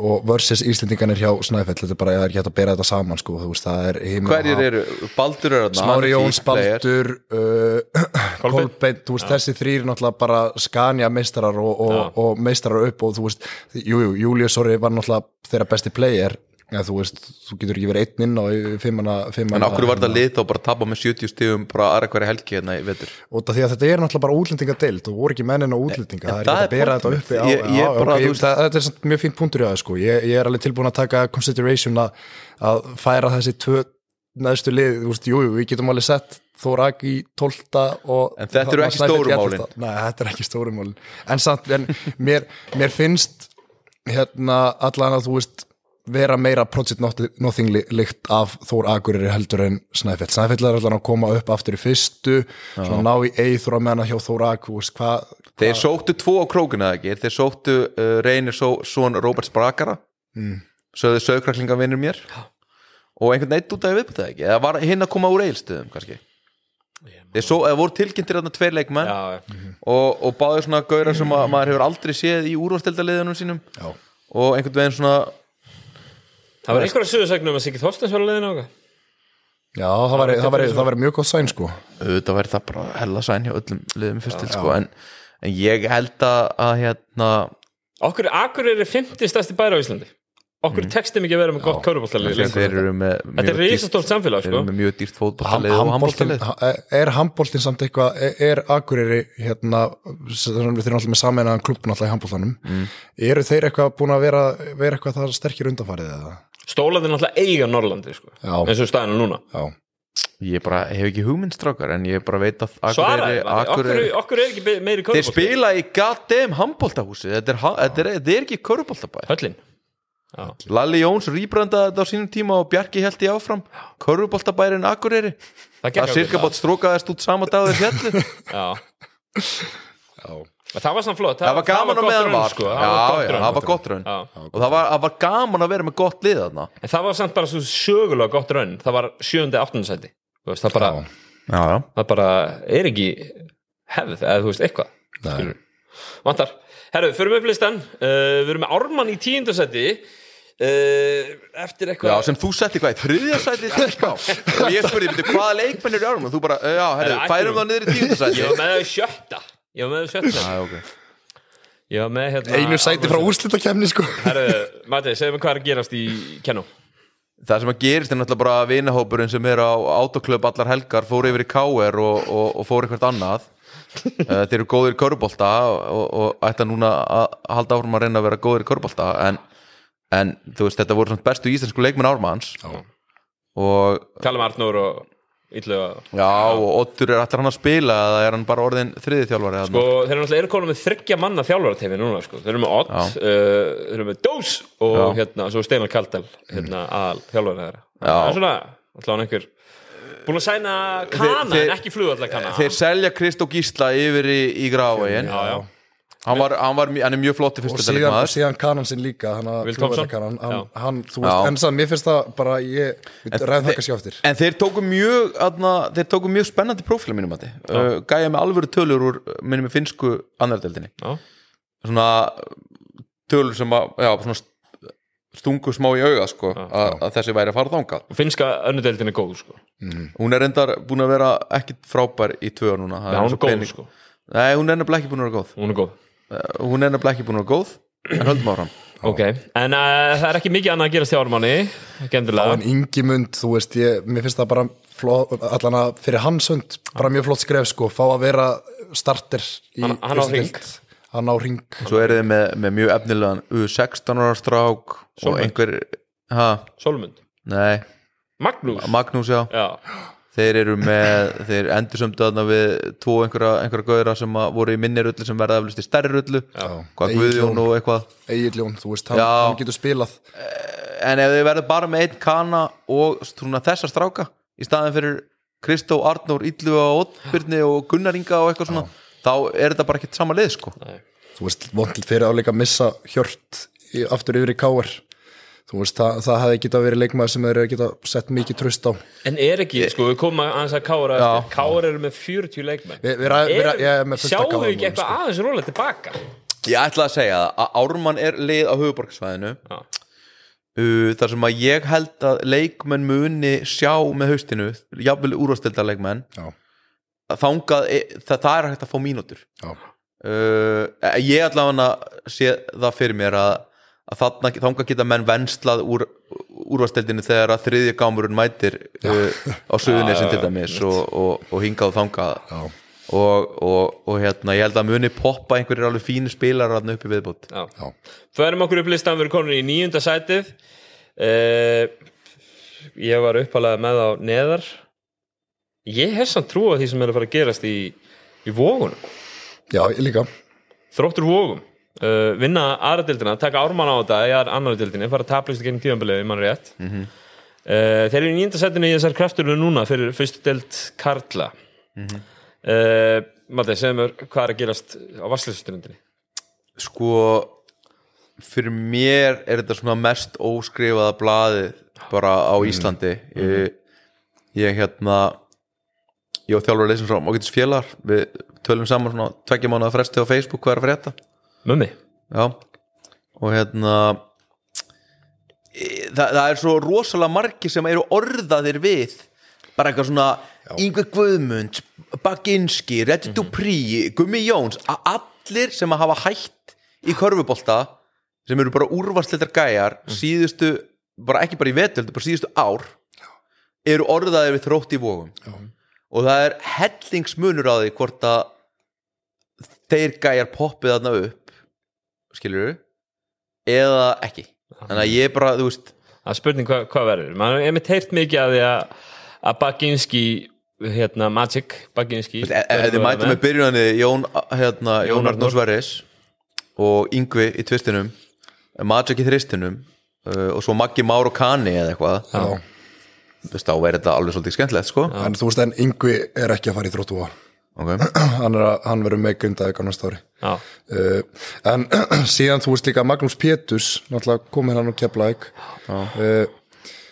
og versus Íslendinganir hjá Snæfell þetta er bara, það er ekki hægt að bera þetta saman sko, þú veist, það er og hverjir eru, Baldur er þarna Smári Jóns. Baldur uh, Kolbeinn, þú veist, þessi þrýr náttúrulega bara skanja meistarar og, og, og meistarar upp og þú veist, jú, jú, Július Orri var náttúrulega þeirra besti player en þú veist, þú getur ekki verið einn inn á fimmana, fimmana en okkur var þetta lið þá bara að tapa með 70 stigum bara aðra hverja helgi hérna í vetur að þetta er náttúrulega bara útlendingadeild og voru ekki mennin á útlendinga, það er ekki að er bera þetta uppi á. Ég- ég já, bara, ok, þú veist- það, þetta er mjög fínt punktur í það sko, ég, ég er alveg tilbúin að taka consideration að, að færa þessi tvö neðstu lið, þú veist, jú, jú, við getum alveg sett Þórak í 12 og En þetta eru ekki Snæfell í stóru 11. málin. Nei, þetta er ekki stóru málin en samt, en mér, mér finnst hérna vera meira Project Not- Nothing li- lykt af Þór Akureyri heldur en Snæfell. Snæfell er allan að koma upp aftur í fyrstu svona ná í eithra menna hjá Þór Akureyri hvað þeir sóttu tvo á krókuna ekki? Þeir sóttu uh, reynir svo, svon Robert Sprakara mm. sögðu sögkraklinga vinnur mér og einhvern neitt út af viðbútið ekki? Eða var hinn að koma úr eilstöðum kannski? Þeir svo, eða voru tilkynntir þarna tveir leikmenn. Já, já. og, og báður svona gaurar sem að, maður hefur aldrei séð í úrvastildaliðunum sínum. Já. og einhvern veginn svona Það var einhverja sögursagnum að Siggi Þorstens var að leiðina okkar Já, það væri, það væri, það væri mjög góð sæn sko. Auðvitað væri það bara hella sæn hjá öllum liðum í fyrstil sko en, en ég held að, að hérna Okkur, Akureyri er 50 stærsti bæri á Íslandi. Okkur mm. textum ekki að vera með gott þeir eru með Þetta er risastórt samfélag þeir sko. eru með mjög dýrt Ham- fótballtalið og handbóltalið Er handbóltin samt eitthvað er, er Akureyri hérna þeir náttúrulega með sameinaðan klubb náttúrulega í handbóltanum Mm. eru þeir eitthvað búin að vera, vera eitthvað Stólaði náttúrulega eiga Norrlandi sko Já. eins og staðinu núna. Já, ég bara hef ekki hugmyndstrákar en ég bara veit að Akureyri, okkur, Akureyri okkur er ekki meiri þeir körubolti spila í goddamn handbóltahúsi þetta er, ha- þetta er, þetta er ekki körubóltabæ Höllin. Já. Lalli Jóns rýbrandaði þetta á sínum tíma og Bjarki held ég áfram. Körubóltabærin Akureyri. Það gekk það ágætlega. bátt strókaðist út sama dag þeir fjallu Já það var samt flott það var gaman gott meðan var sko. já, það var gott já, það var gott raun. Já. og það var, það var gaman að vera með gott lið þarna. En það var samt bara svo sögulega gott raun. Það var sjöndi, áttundi sæti. Þú veist, það bara, Já. já, já. það bara er ekki hefð, eða þú veist, eitthvað. Vantar. Herru, förum upp listan, uh, við erum með Ármann í tíundasæti uh, eftir Já, eitthvað sem þú setti hvað í þriðja sæti í þesská og ég spurði, byrju, hvaða leikmenn eru í árum og þú bara, já, Herri, færum það niður í tíunda sæti. Ég var með það í sjötta ég var með það í sjötta Já, ok. Ég var með hérna Einu sæti frá úrslitakefni sko. Herru, Mati, segðu mig hvað er að gerast í Kenno Það sem að gerist er náttúrulega bara vinahópurinn sem er á autoklub allar helgar fór yfir í KR og, og, og fór eitthvað annað. Eh, Þeir eru góðir í körubolta og, og, og ætla núna að halda áfram að reyna að vera góðir í körubolta en, en þú veist, þetta voru bestu íslensku leikmenn ármanns. Já. og tala um Arnór og Ítlu já, og Ottur er alltaf hann að spila eða er hann bara orðin þriði þjálfari sko, þeir eru náttúrulega eru konum með þryggja manna þjálfaratefi núna sko. þeir eru með Ott, uh, þeir eru með Dós og Já. hérna, svo Steinar Kaldal hérna, aðal þjálfari þeirra. Það er svona, alltaf einhver búin að sæna kana Þeir- en ekki flugvallar kana. Þeir selja Kristó Gísla yfir í, í gráin já, já. Hann, var, hann, var, hann er mjög flotti og fyrstu síðan, kanan sinn líka Thompson? hann, Já. hann, þú Já. veist, en sann, mér finnst það bara ég, ræðum það kannski á eftir En þeir tóku mjög aðna, þeir tóku mjög spennandi prófíla mínum að uh, gæja með alvöru tölur úr minnum með finsku andardeldinni Já. svona tölur sem að já, svona st- stungu smá í auga sko, að, að þessi væri að fara þangað og finnska önnudeldin er góð sko. hún er reyndar búin að vera ekkit frábær í tvö ár núna það já, er hún er og góð sko. Nei, hún er nefnilega ekki búin að vera góð hún er góð Uh, hún er nefnilega ekki búin að vera góð en höldum áfram. Ok, en uh, það er ekki mikið annað að gerast hjá Ármanni ekki endilega. En Ingimund, þú veist, ég, mér finnst það bara fló, allan að fyrir hans hund bara mjög flott skref sko, fá að vera starter í Hann- hann á deild. hann á ring svo eru þið með, með mjög efnilegan U16 ára strák og einhver ha, Solmund, nei, Magnús. Magnús já. Já, þeir eru með, þeir endur sömdu þarna við tvo einhverja, einhverja gauðra sem að voru í minni rullu sem verða eflust í stærri rullu. Hvað Guðjón Jón. og eitthvað. Egil Jón, þú veist, hann, Já. hann getur spilað. En ef þið verður bara með einn kana og svona, þessa stráka í staðin fyrir Kristó, Arnór, Illu og Óttbyrni og Gunnar Inga og eitthvað svona þá er þetta bara ekkert sama lið sko. Þú veist, vondil fyrir áleika að missa hjört í, aftur yfir í káar veist, það, það hefði geta verið leikmaður sem þeir geta sett mikið tröst á. En er ekki, sko, við komum aðeins að Kára Já. Kára eru með 40 leikmenn. Vi, við, við, við, Er- ég er með fullt af sjáum við ekki eitthvað sko. aðeins rólega tilbaka? Ég ætla að segja það að Ármann er lið á höfuborgarsvæðinu Já. uh, þar sem að ég held að leikmenn muni sjá með haustinu jafnvel úrvastilda leikmenn Já, þangað, e- það, það er hægt að fá mínútur. Já, uh, ég allavega sé það fyrir mér að, að þarna, þangað geta menn venslað úr úrvasteldinu þegar að þriðja gámurinn mætir uh, á söðunesin til dæmis og, og, og hingað og þangað. Og, og, og hérna ég held að muni poppa einhverjir alveg fínu spilar þarna upp í viðbútt. Förum okkur upp listan, við erum komin í nýjunda sætið. Uh, Ég var uppalega með á neðar. Ég hef samt trú á því sem er að fara að gerast í, í vógunum já ég líka. Þróttur vógum uh, vinna aðra dildina, taka ármann á þetta í annar dildinni, fara að taplist gegn tíðanbilið mann rétt. Uh, Þeir eru í nýjunda sætinu í þessar krafturinu núna fyrir fyrstu dild Karla. Mm -hmm. uh, Matti, segðu mér hvað er að gerast á vassleysustundinni sko fyrir mér er þetta svona mest óskrifaða blaðið bara á Íslandi. Ég, ég hérna ég og þjálfur leysum frá Mókittis félagar við tölum saman svona tveggja mánuða fresti á Facebook hvað er að frétta Mummi? Já. Og hérna e, það, það er svo rosalega margir sem eru orðaðir við bara eitthvað svona Yngve Guðmund, Baginski Reddi Dupri, Gummi Jóns allir sem að hafa hætt í körfubolta sem eru bara úrvarsleitar gæjar síðustu, bara ekki bara í vetöld bara síðustu ár eru orðaðir við þrótt í vógum Já. og það er hellingsmunur á því hvort að þeir gæjar poppið þarna upp skilur eða ekki. Þannig að ég bara, þú veist er spurning hvað, hvað verður. Maður er mitt heyrt mikið að því að að Baginski hérna Magic Baginski ef ef þið mætum með. byrjunni Jón, hérna, Jón Arnór. Sverris og Yngvi í tvistinum Magic í þristinum uh, og svo Maggi Már og Kani eða eitthvað. Þú þá er þetta alveg svolítið skemmtilegt sko. En þú veist, en Yngvi er ekki að fara í þróttu ok, hann, er hann verður með Grindavík á næsta ári. Já, uh, en síðan þú veist líka Magnús Péturs náttúrulega komið hann á Keflavík. Uh,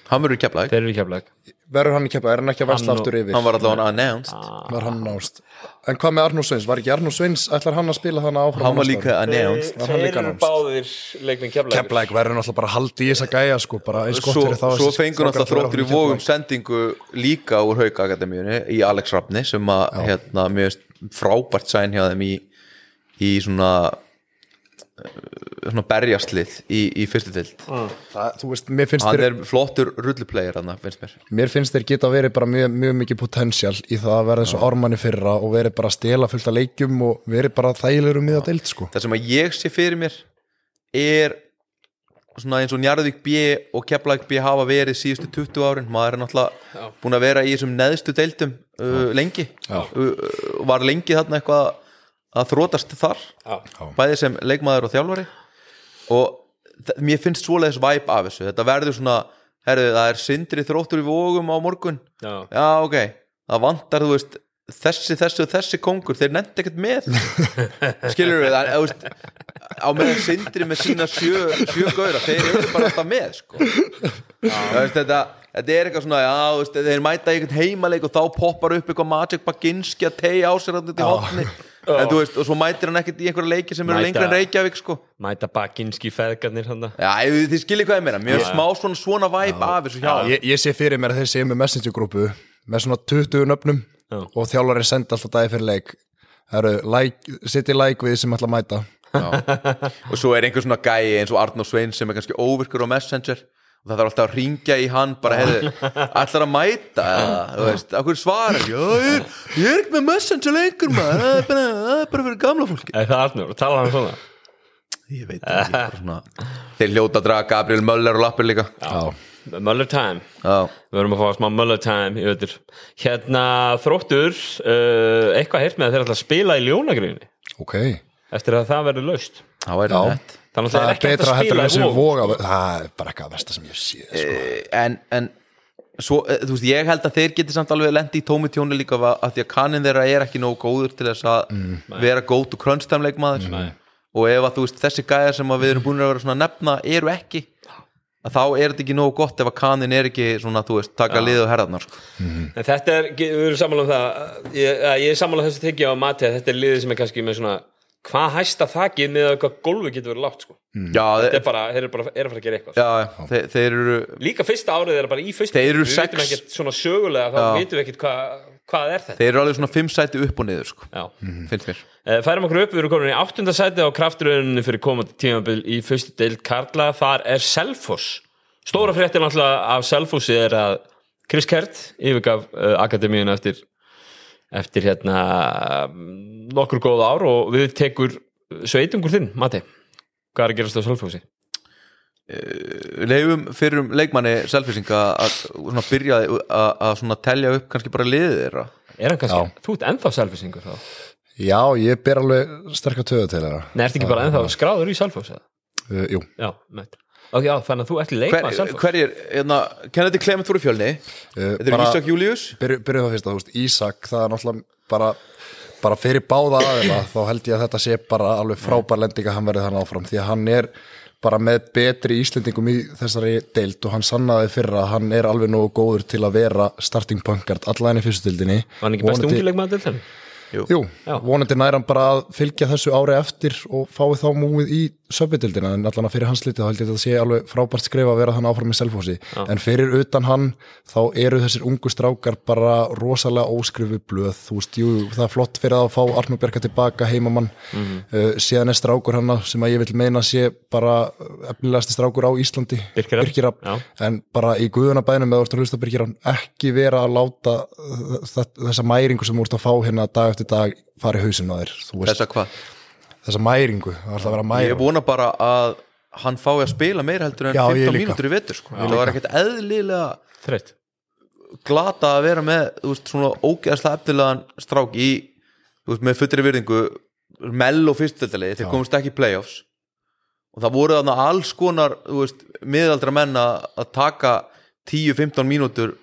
hann verður keflaði þeir eru í keflag verður hann í Keflavík, er hann ekki að versla aftur yfir? hann var allavega announced. Var hann nást en hvað með Arnur Sveins, var ekki Arnur Sveins ætlar hann að spila þannig áfram hann var líka announced. Var hann líka Þeir eru báðir leikminn keflag Keflavík verður náttúrulega bara halda í þessa gæja sko, bara eins gott fyrir þá svo fengur náttúrulega þróttur í Keflavík. sendingu líka úr Haukakademíunni í Alex Rafni sem að hérna, frábært sæn hjá þeim í, í svona svona berjastlið í, í fyrstu tild Það- þú veist, mér finnst hann þeir er flottur rulluplegir hann finnst mér. Mér finnst þeir geta verið bara mjög, mjög mikið potential í það að verða eins og ármanni fyrra og verið bara að stela fullt af leikjum og verið bara þægilegur um miða deild sko. Það sem að ég sé fyrir mér er svona eins og Njarðvík B og Keflæk B hafa verið síðustu 20 árin. Maður er náttúrulega búin að vera í þessum neðstu deildum uh, lengi. Uh, uh, var lengi þarna eitthvað að þrótast þar Já. bæði sem leikmaður og þjálfari. Og mér finnst svoleiðis væp af þessu. Þetta verður svona, herðu það er sindri þróttur í vógum á morgun. Já. já ok, það vantar þú veist þessi, þessi og þessi kongur þeir nefndi ekkert með. Skilur við það, þú veist á meðan sindri með sína sjö, sjö gauðra, þeir eru bara alltaf með sko. Veist, þetta, þetta er eitthvað svona, já, veist, þeir mæta í einhvern heimaleik og þá poppar upp eitthvað Magic Baginski að tegja á sér hann út í hotni en þú veist, og svo mætir hann ekkert í einhverja leiki sem eru lengra en Reykjavík sko. Mæta bakinski feðgarnir hann já, þið skiljið hvað ég meina. Mér er smá svona svona væp af þessu hjá ég, ég sé fyrir mér að þeir séu með messengergrúpu með svona 20 nöfnum Já. og þjálfarinn senda alltaf dagi fyrir leik. Það eru like, sitt í like við sem ætla að mæta. Og svo er einhver svona gæi eins og Arnó Svein sem er kannski óvirkur á Messenger og það þarf alltaf að ringja í hann bara hefði, ætlar að mæta? Eða, þú veist, okkur svarar ég, er- ég er ekki með Messenger lengur maður, það er bara, það er bara fyrir gamla fólki Er það Arnur? Talar hann svona? ég veit ekki, bara svona þeir hljóta að draga Gabriel Möller og lappir líka. Já. Möller time. Já, Við verum að fá smá Möller time í öður Hérna þróttur uh, eitthvað heyrt með að þeir ætla að spila í ljónagrinni ok, eftir að það verður laust. Þá er Já. nett Þannig að það er betra að að sem vóg voga það er bara eitthvað versta sem ég sé sko. Eh, en, en svo, eh, þú veist, ég held að þeir geti samt alveg lendi í tómi tjóni líka af að því að kannin þeirra er ekki nógu góður til þess að vera góð og krönstæmleikmaður og ef að þú veist, þessi gæjar sem að við erum búin að vera svona að nefna eru ekki að þá er þetta ekki nógu gott ef að kannin er ekki svona, þú veist, taka liðið og herðarnar sko. En þetta er, við erum sammála um það. Ég, að ég er sammála þessu tekið á mati að þetta er liðið sem er kannski með svona hvað hæsta þakið með að hvað gólfi getur verið lágt sko. já, þetta er bara, þeir eru bara er að fara að gera eitthvað. Já þeir, þeir eru líka fyrsta árið er bara í fyrsta Þeir eru við sex- veitum ekkert svona sögulega þá Já. veitum við ekkert hvað, hvað er þetta. Þeir eru alveg svona fimm sæti upp og niður sko, Já. finnst mér. Eh, Færum okkur upp, við erum komin í áttunda sæti á krafturöðunni fyrir komandi tímabil í fyrstu deild Karla, þar er Selfoss. Stóra fréttin alltaf af Selfossi er að Chris Kert yfirgaf uh, akademíun eftir eftir hérna nokkur góð ár og við tekur sveitungur þinn, Mati hvað er að gerast á Selfossi? leifum fyrir um leikmanni selfisinga að svona byrja að, að svona telja upp kannski bara liðið þeirra Er hann kannski, þú ert ennþá Selfossingur þá? já, ég ber alveg sterkar töðu til þeirra Nei, ertu ekki bara ennþá skráður í Selfoss? eða? uh, jú, Já, meitt Ok, já, þannig að þú ert Hver, Selfoss. hverjir, hérna, Kennedy Clement voru fjölni. Uh, Þetta er Ísak Július byrju- byrjuð það fyrst að þú veist, Ísak það er náttúrulega bara bara fyrir báða aðeila þá held ég að þetta sé bara alveg frábær lending að hann verði þannig áfram því að hann er bara með betri íslendingum í þessari deild og hann sannaði fyrir að hann er alveg nógu góður til að vera starting punkard allan í fyrstu deildinni. Var hann ekki besti ungi leikmaður til þenni? Jú. Jú, vonandi nær hann bara að fylgja þessu ári eftir og fái þá múið í söpudildina en allan að fyrir hans litið þá held ég að þetta sé alveg frábært skrifa að vera þannig áfram með selfhósi en fyrir utan hann þá eru þessir ungu strákar bara rosalega óskrifu blöð, þú veist, jú, það er flott fyrir að fá Arnur Berga tilbaka heimamann. Uh, síðan er strákur hann sem að ég vil meina sé bara efnilegasti strákur á Íslandi Birkir Rafn, Birkir Rafn. já. en bara í guðunabænum eða að hlusta Birkir Rafn, ekki vera að láta þessa mæringu sem þú að eftir dag fara í hausinn á þér þú veist, Þessa hvað? þessa mæringu það er alltaf að vera að Ég vona bara að hann fái að spila meira heldur en Já, ég 15 líka. mínútur í vetur sko. Það var ekkert eðlilega Þreitt glata að vera með þú veist, svona ógeðslega eftirlegan strák í, þú veist, með fullri virðingu mell og fyrstöldalegi þeir komast ekki í playoffs og það voru þarna alls konar þú veist, miðaldra menn að að taka 10-15 mínútur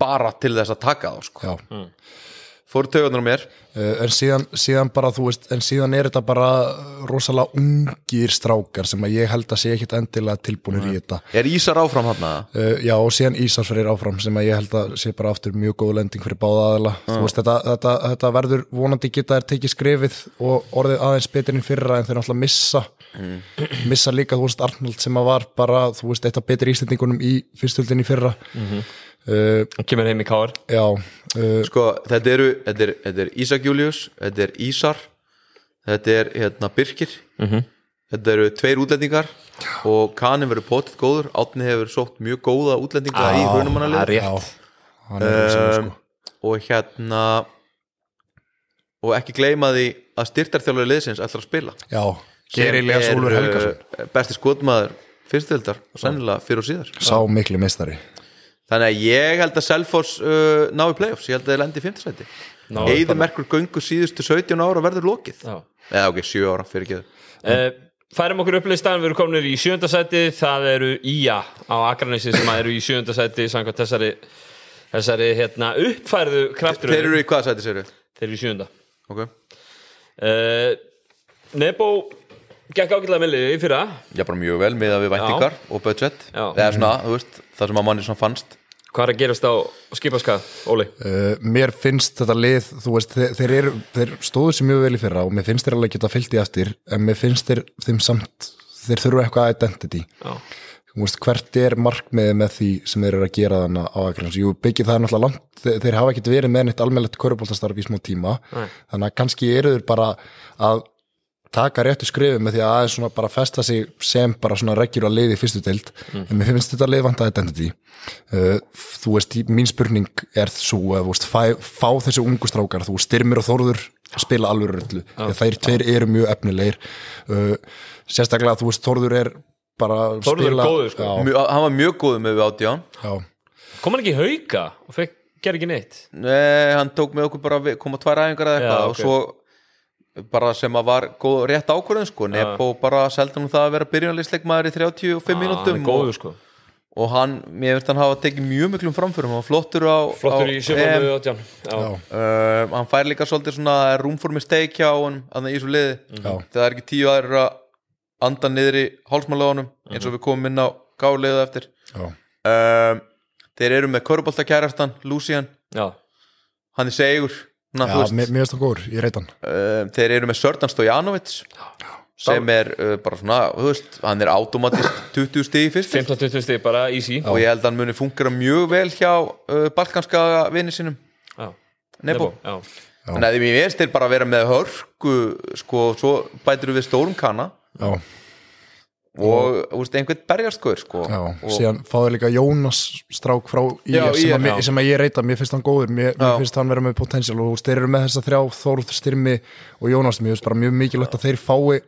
bara til þess að taka þá sko. Já. Fór tögunar á mér. Uh, en síðan, síðan bara þú veist en síðan er þetta bara rosalega ungir strákar sem að ég held að sé ekkit endilega tilbúinir í þetta. Er Ísar áfram hann uh, já og síðan Ísarsfreyr áfram sem að ég held að sé bara aftur mjög góð lending fyrir báða aðila. Þú veist þetta, þetta, þetta verður vonandi geta þær tekið skrefið og orðið aðeins betur inn fyrra en þeir náttúrulega missa missa líka þú veist Arnold sem að var bara þú veist eitt af betri íslendingunum í fyrstöldinni fyrra. Uh, hann kemur heim í káar já uh, Sko, þetta eru, þetta er, þetta er Ísak Július Þetta er Ísar Þetta er hérna Birkir. Þetta eru tveir útlendingar Og Kanin verður potið góður. Átni hefur sótt mjög góða útlendinga í er hann er rosalega, um, sko. Og hérna Og ekki gleyma því að styrtarþjálfur liðsins ætlar að spila. Já, Geirilega Sem Úlfur er, Helgason. uh, Besti skotmaður fyrstildar Sennilega fyrir og síðar. Sá miklu mistari Þannig að ég held að Selfoss uh, ná í playoffs, ég held að þeir lendi í fimmtisæti Ná, Eða merkur göngu síðustu 17 ára verður lokið. Já. Eða ok, 7 ára fyrir ekki. Uh, færum okkur upplistan, við erum komin í sjönda sæti. Það eru Ía á Akranesi sem eru í sjönda sæti samkvæmt þessari, þessari hérna, uppfærðu kraftur Þeir eru í hvaða sæti sér þeir eru í sjönda Ok. Uh, Nebo gekk ágætlega með liði í fyrra. Já, bara mjög vel með að við væntingar og budget. Já. Eða svona, þú veist, það sem að manni svona fannst hvað er að gerast á skipaskað, Óli? Uh, mér finnst þetta lið, þú veist, þeir, þeir, eru, þeir stóðu sér mjög vel í fyrra og mér finnst þeir alveg geta fyllt í eftir, en mér finnst þeir þeim samt, þeir þurfa eitthvað identity. Já, Þú veist, hvert er markmiðið með því sem þeir eru að gera þannig á Akranes? Jú, byggið það er náttúrulega langt, þeir, þeir hafa ekkert verið með neitt almennlegt körubóltastarf í smá tíma, Nei. þannig að kannski eru þeir bara að taka réttu skrifu með því að aðeins svona bara festa sig sem bara svona reggjur að liði í fyrstu deild, en mér finnst þetta lið vant identity. Uh, þú veist, í- mín spurning er svo að þú veist, fá, fá þessi ungu strákar, þú Styrmir og Þórður spila alveg rullu, því að þær tveir eru mjög efnilegir. Uh, sérstaklega, þú veist, Þórður er bara að Þórður er spila góður, sko. Mjö, Hann var mjög góð með við átján. Já, kom hann ekki í hauka og fekk, ger ekki neitt? Nei, hann tók með okkur bara, við- koma tvær æfingar eða Já, eitthvað og svo bara sem að var góð, rétt ákvörðun sko, Nebo bara seldi hann það að vera byrjunarleisleikmaður í 35 hann mínútum góður og, sko. Og hann, mér finnst hann hafa tekið mjög miklum framförum, hann var flottur á flottur á í EM. sjöfaldu átján. Já, já, Uh, hann fær líka svolítið svona room for mistake hjá hann þannig í þessu liði. Þegar það er ekki tíu aðrir að anda niður í hálsmálaðunum eins og við komum inn á gáliðu eftir. Já, um, þeir eru með körubolta kærastan Lucian, já, hann er segur na, já mér, mér finnst það góður, ég reyt hann um, þeir eru með Sördan Stojanovic sem er uh, bara svona þú veist, hann er automatist 20 stig í fyrst 15-20 stig bara easy. Og ég held að hann muni fungera mjög vel hjá uh, balkanska vini sinum Nebo, Þannig að mér veist þeir bara vera með hörku sko, svo bætir við stórum kana já, og veist, einhvern berjarskur sko. já, og síðan fáðu líka Jónas strák frá í Já, sem, IR, að, sem að ég reyta, mér finnst hann góður. Mér, mér finnst hann vera með potensial og þeir eru með þessa þrjá Þórð, Styrmi og Jónas. Mér finnst bara mjög mikilvægt að þeir fái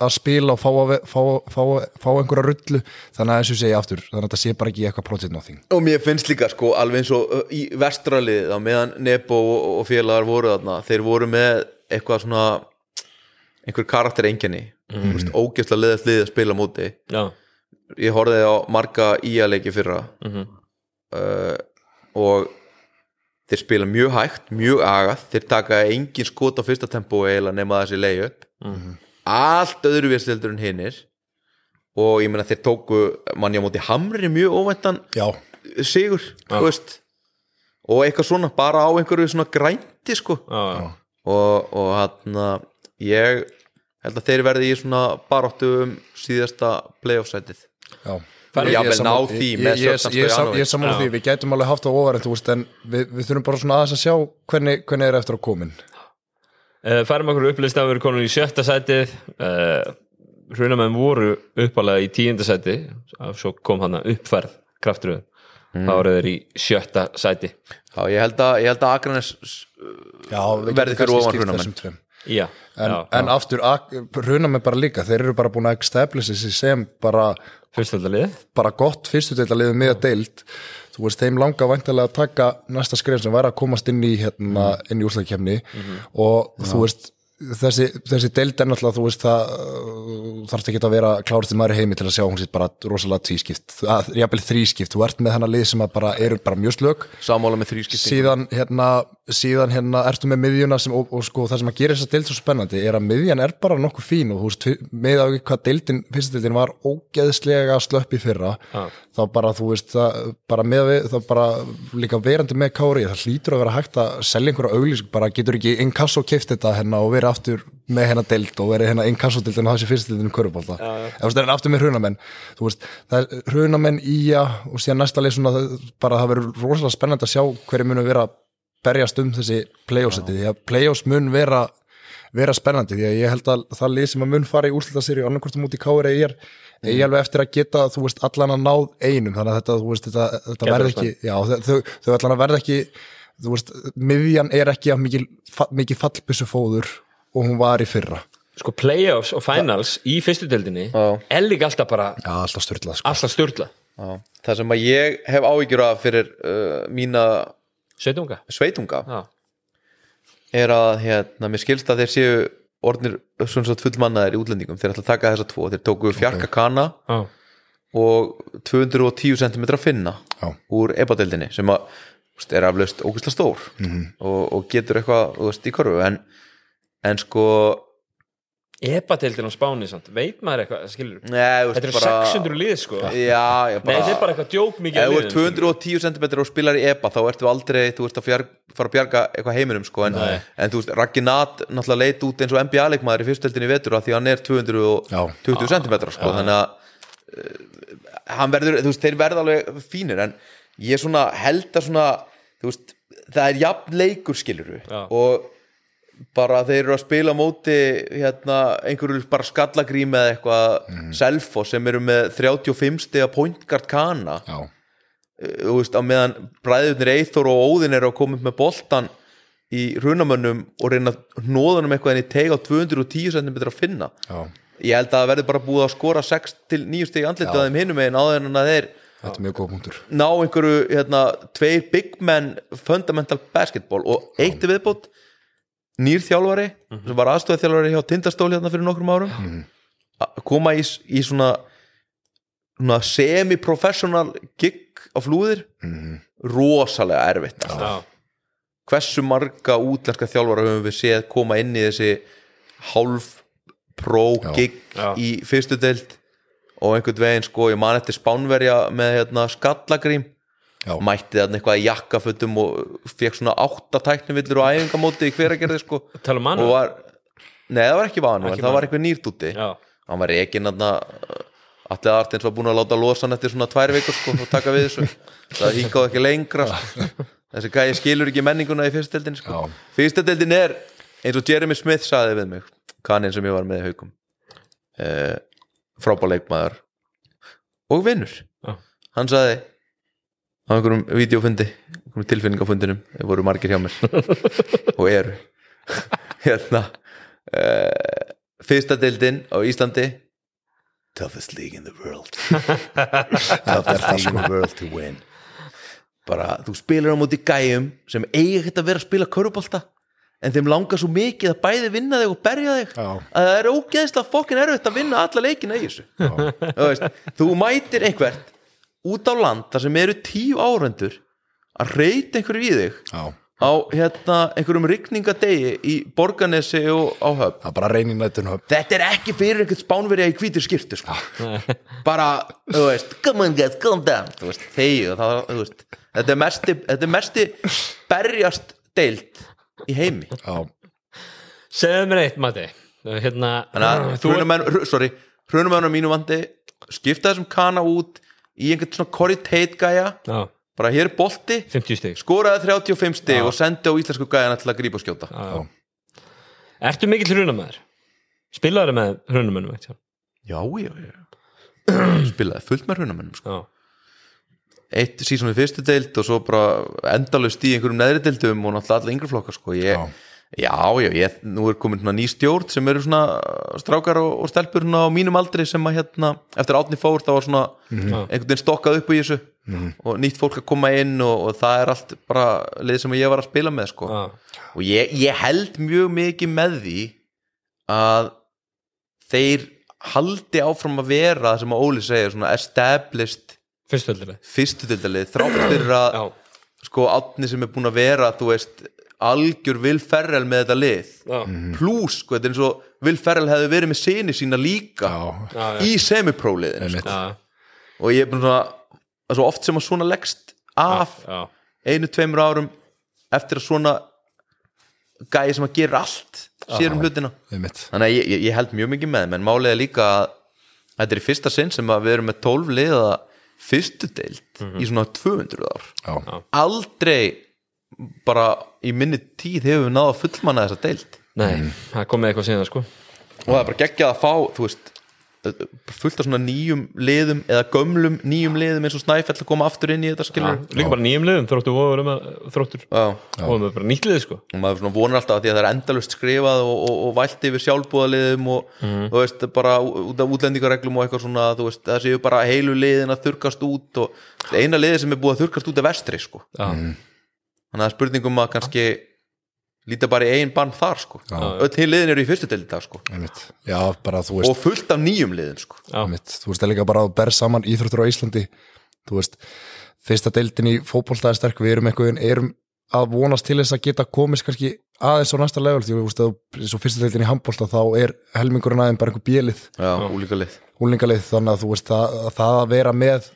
að spila og fá, að, fá, fá, fá einhverja rullu, þannig að ég segi aftur þannig að þetta sé bara ekki eitthvað project nothing. Og mér finnst líka sko, alveg eins og í vestralið meðan Nebo og, og félagar voru þarna þeir voru með eitthvað svona einhver karakter enginni mm. veist, ógeðslega liðast liðið að spila á móti. Já, ég horfði á marga ía-leiki fyrra. Mhm. uh, og þeir spila mjög hægt, mjög agað. Þeir taka engin skot á fyrsta tempó eiginlega nema þessi leiði upp Mhm. allt öðruvístildur en hinnir og ég meina þeir tóku manni á móti hamri mjög óvæntan já, sigur, þú veist. Og eitthvað svona, bara á einhverju svona grænti sko. Já, já. og, og hann ég held að þeir verði í svona baráttu um síðasta playoff-sætið. Já. Færi Ég- er því ég- er sammála Já. því, við gætum alveg haft það ofar en þú veist, en við, við þurfum bara svona aðeins að sjá hvernig, hvernig er eftir að komin Uh, færum okkur upplist að við erum komin í sjötta sætið. Uh, hrunamenn voru uppalega í tíunda sæti svo kom hann uppfærð kraftur mm. þá eru þeir í sjötta sæti Já, ég held að, ég held að Akranes já, Verði fyrir ofan skipt Já, en, já, en aftur, hruna með bara líka. Þeir eru bara búin að establish þessi sem bara, bara gott fyrstu deilda liðið miða deild. Þú veist, þeim langa væntalega að taka næsta skrif sem væri að komast inn í hérna, inn í úrslæðkefni og þú veist þessi, þessi deild er náttúrulega þú veist það uh, þarf ekki að vera maður í heimi til að sjá hún sitt bara rosalega tvískipt, að, jafnvel þrískipt. Þú ert með hennar lið sem að bara eru bara mjög slög Sammála með þrískipting síðan hérna síðan hérna ertu með miðjuna sem, og, og sko það sem að gera þess að deild svo spennandi er að miðjan er bara nokkuð fín og þú veist, með á hvað deildin, fyrsta deildin var ógeðslega slöpp í fyrra Já. þá bara þú veist, það, bara með þá bara líka verandi með kári það hlýtur að vera hægt að selja einhverja auglýsing bara getur ekki verið aftur með hérna deild og verið hérna inkasso deildin og þessi fyrsta deildin körubólta eða þú veist, það er aftur með hrunamenn veist, það er hrunamenn íja og síðan næsta leið svona það- bara það verður rosalega spennandi að sjá hverju munu vera að berjast um þessi playoffseti því að playoffs mun vera vera spennandi. Því að ég held að það lið sem að mun fara í úrslutasýri annarkvort múti káir eigi er eigi alveg eftir að geta þú veist allan að náð einum. Þannig að þetta, veist, þetta, þetta verð ekki já, þau, þau, allan að verð ekki þú veist, miðjan er ekki að mikið, mikið fallbissu fóður og hún var í fyrra sko playoffs og finals í fyrstu deildinni Já. er líka alltaf bara já, alltaf styrlað sko. alltaf stjórnla Já. það sem að ég hef áhyggjur af fyrir uh, mína sveitunga sveitunga já, er að hérna, mér skilst að þeir séu orðnir fullmannaðir í útlendingum þeir ætla að taka þessa tvo, þeir tóku fjarka kana já, og 210 cm finna Já. úr ebadeldinni sem að er aflaust ógæslega stór -hmm. og, og getur eitthvað þú veist, í korfu en, en sko epadeildin á Spáni samt, veit maður eitthvað, skilur? Nei, þú veist, þetta eru bara- 600 lið sko. Já, já, nei, bara, þetta er bara eitthvað djók mikið ef af þú liðum, ert 210 cm og spilar í EBA þá ertu aldrei, þú ert að fjar, fara að bjarga eitthvað heiminum sko, en, Nei. en þú veist, Raggi Nat náttúrulega leit út eins og NBA-leikmaður í fyrstöldinni í vetur af því að hann er 220 cm sko, þannig að uh, hann verður, þú veist, þeir verða alveg fínir, en ég svona held að svona, þú veist það er jafn leikur skiluru Já. og bara þeir eru að spila móti hérna, einhverju bara skallagrím eða eitthvað mm. selfo sem eru með 35 stiga pointgard kana. Já, þú veist, á meðan bræðurnir Eithor og Óðinn eru að koma upp með boltan í runamönnum og reyna hnóðunum eitthvað en í teg á 210 cm að finna. Já, ég held að það verður bara búið að skora 6 til 9 stig andlitið að þeim hinum megin áður en að þeir þetta er mjög góð punktur. ná einhverju hérna, tveir big men fundamental basketball og eitt er viðbót nýr þjálfari sem var aðstofað þjálfari hjá Tindastól hérna fyrir nokkrum árum. Að koma í, í svona, svona semi-professional gig á flúðir. Rosalega erfitt já, hversu marga útlenska þjálfara höfum við séð koma inn í þessi hálf pro gig Já. í fyrstu deild? Og einhvern veginn sko ég man eftir spánverja með hérna, skallagrím Já. mætti þarna eitthvað í jakkafötum og fekk svona átta tæknivillur og æfingamóti í hveragerði sko tala um og var, nei það var ekki en það var eitthvað nýrt úti já, hann var ekki þarna allir artins var búin að láta losa hann eftir svona tvær vikur sko og taka við þessu það hingaði ekki lengra sko. þessi gæði skilur ekki menninguna í fyrsteldin sko. Já. fyrsteldin er eins og Jeremy Smith saði við mig kannin sem ég var með í haugum uh, frábáleikmaður og vinnur hann saði á einhverjum videofundi einhverjum tilfinningafundinum, þeir voru margir hjá mér. Og eru. Hérna uh, fyrsta deildin á Íslandi. Toughest league in the world. Toughest league in the world to win. Bara þú spilar á móti gæjum sem eigi ekkert að vera að spila körubólta en þeim langar svo mikið að bæði vinna þig og berja þig Já. að það er ógeðslega fokkin erfitt að vinna alla leikina í þessu. Þú mætir einhvert út á land þar sem eru tíu árendur að reyta einhverju í þig já, á hérna einhverjum rigningadegi í Borganesi og á höfn. Það er bara reynir nættun þetta er ekki fyrir einhvern spánverja í hvítur skiptu sko. bara, þú veist come on guys, calm down. Þú veist, þegið, það, þú veist þetta er mesti, þetta er mesti berjast deilt í heimi. Já, segðu mér eitt Matti. Hérna, þannig að þú hrunumenn, hr- sorry hrunumenn á mínu vandi skipta þessum kana út í einhvern svona Corey Tate gæja. Já, bara hér er bolti, 50 stig. Skoraði 35 stig og sendi á íslensku gæjana til að grípa og skjóta. Já. ertu mikill hrunamæður spilaður með hrunamönnum eitt, já. já, já, spilaði fullt með hrunumennum sko. já, eitt sísón í fyrstu deild og svo bara endalust í einhverjum neðri deildum og náttúrulega alla yngri flokkar sko. ég, já, já, ég, nú er komin ný stjórn sem eru svona strákar og, og stelpur á mínum aldri sem að hérna, eftir átni fór það var svona einhvern veginn stokkað upp í þessu og nýtt fólk að koma inn og, og það er allt bara leið sem ég var að spila með sko. já, og ég, ég held mjög mikið með því að þeir haldi áfram að vera það sem að Óli segja svona established fyrstudildalið þrátt fyrir að sko átni sem er búin að vera þú veist algjör Will Ferrell með þetta lið. Já. plus, sko, þetta er eins og Will Ferrell hefði verið með sinni sína líka Já. Í semipróliðin sko. Já, og ég er bara svona er svo oft sem að svona leggst af já, einu, tveimur árum eftir að svona gæði sem að gera allt sér um hlutina. Þannig að ég, ég, ég held mjög mikið með þeim, en málið er líka að þetta er í fyrsta sinn sem að við erum með 12 liða fyrstu deild í svona 200 ár. Já, aldrei bara í minni tíð hefur við náða fullmanna þessa deild. Nei, það kom með eitthvað síðan sko. Og það er bara geggjað að fá þú veist, fullt af svona nýjum liðum eða gömlum nýjum liðum eins og Snæfell að koma aftur inn í þetta skilur Líka bara nýjum liðum, þróttu voru með þróttur. Já. og með bara nýtt lið sko. Og maður svona vonar alltaf að því að það er endalust skrifað og, og, og vælt yfir sjálfbúðaliðum og þú veist, bara út af útlendingareglum og eitthvað svona, þú veist, það séu bara heilu liðin að þurkast út og eina liði sem er búið að þurkast út er vestri, sko. Já, þannig að spurningum að kannski líta bara í eigin bann þar, sko. Öll hinn liðin eru í fyrstu til dag, sko. Já, bara þú veist og fullt af nýjum liðum, sko. Þú veist, það er líka bara að berð saman íþróttur á Íslandi. Þú veist, fyrsta deildin í fótbolta er sterk. Við erum eitthvað, erum að vonast til þess að geta komist kannski aðeins á næsta level. Því þú veist, að og fyrsta deildin í handbolta Þá er helmingurinn aðeins bara einhver bjelið já, úlíka lið Úlingalið, þannig að þú veist, það, að að vera með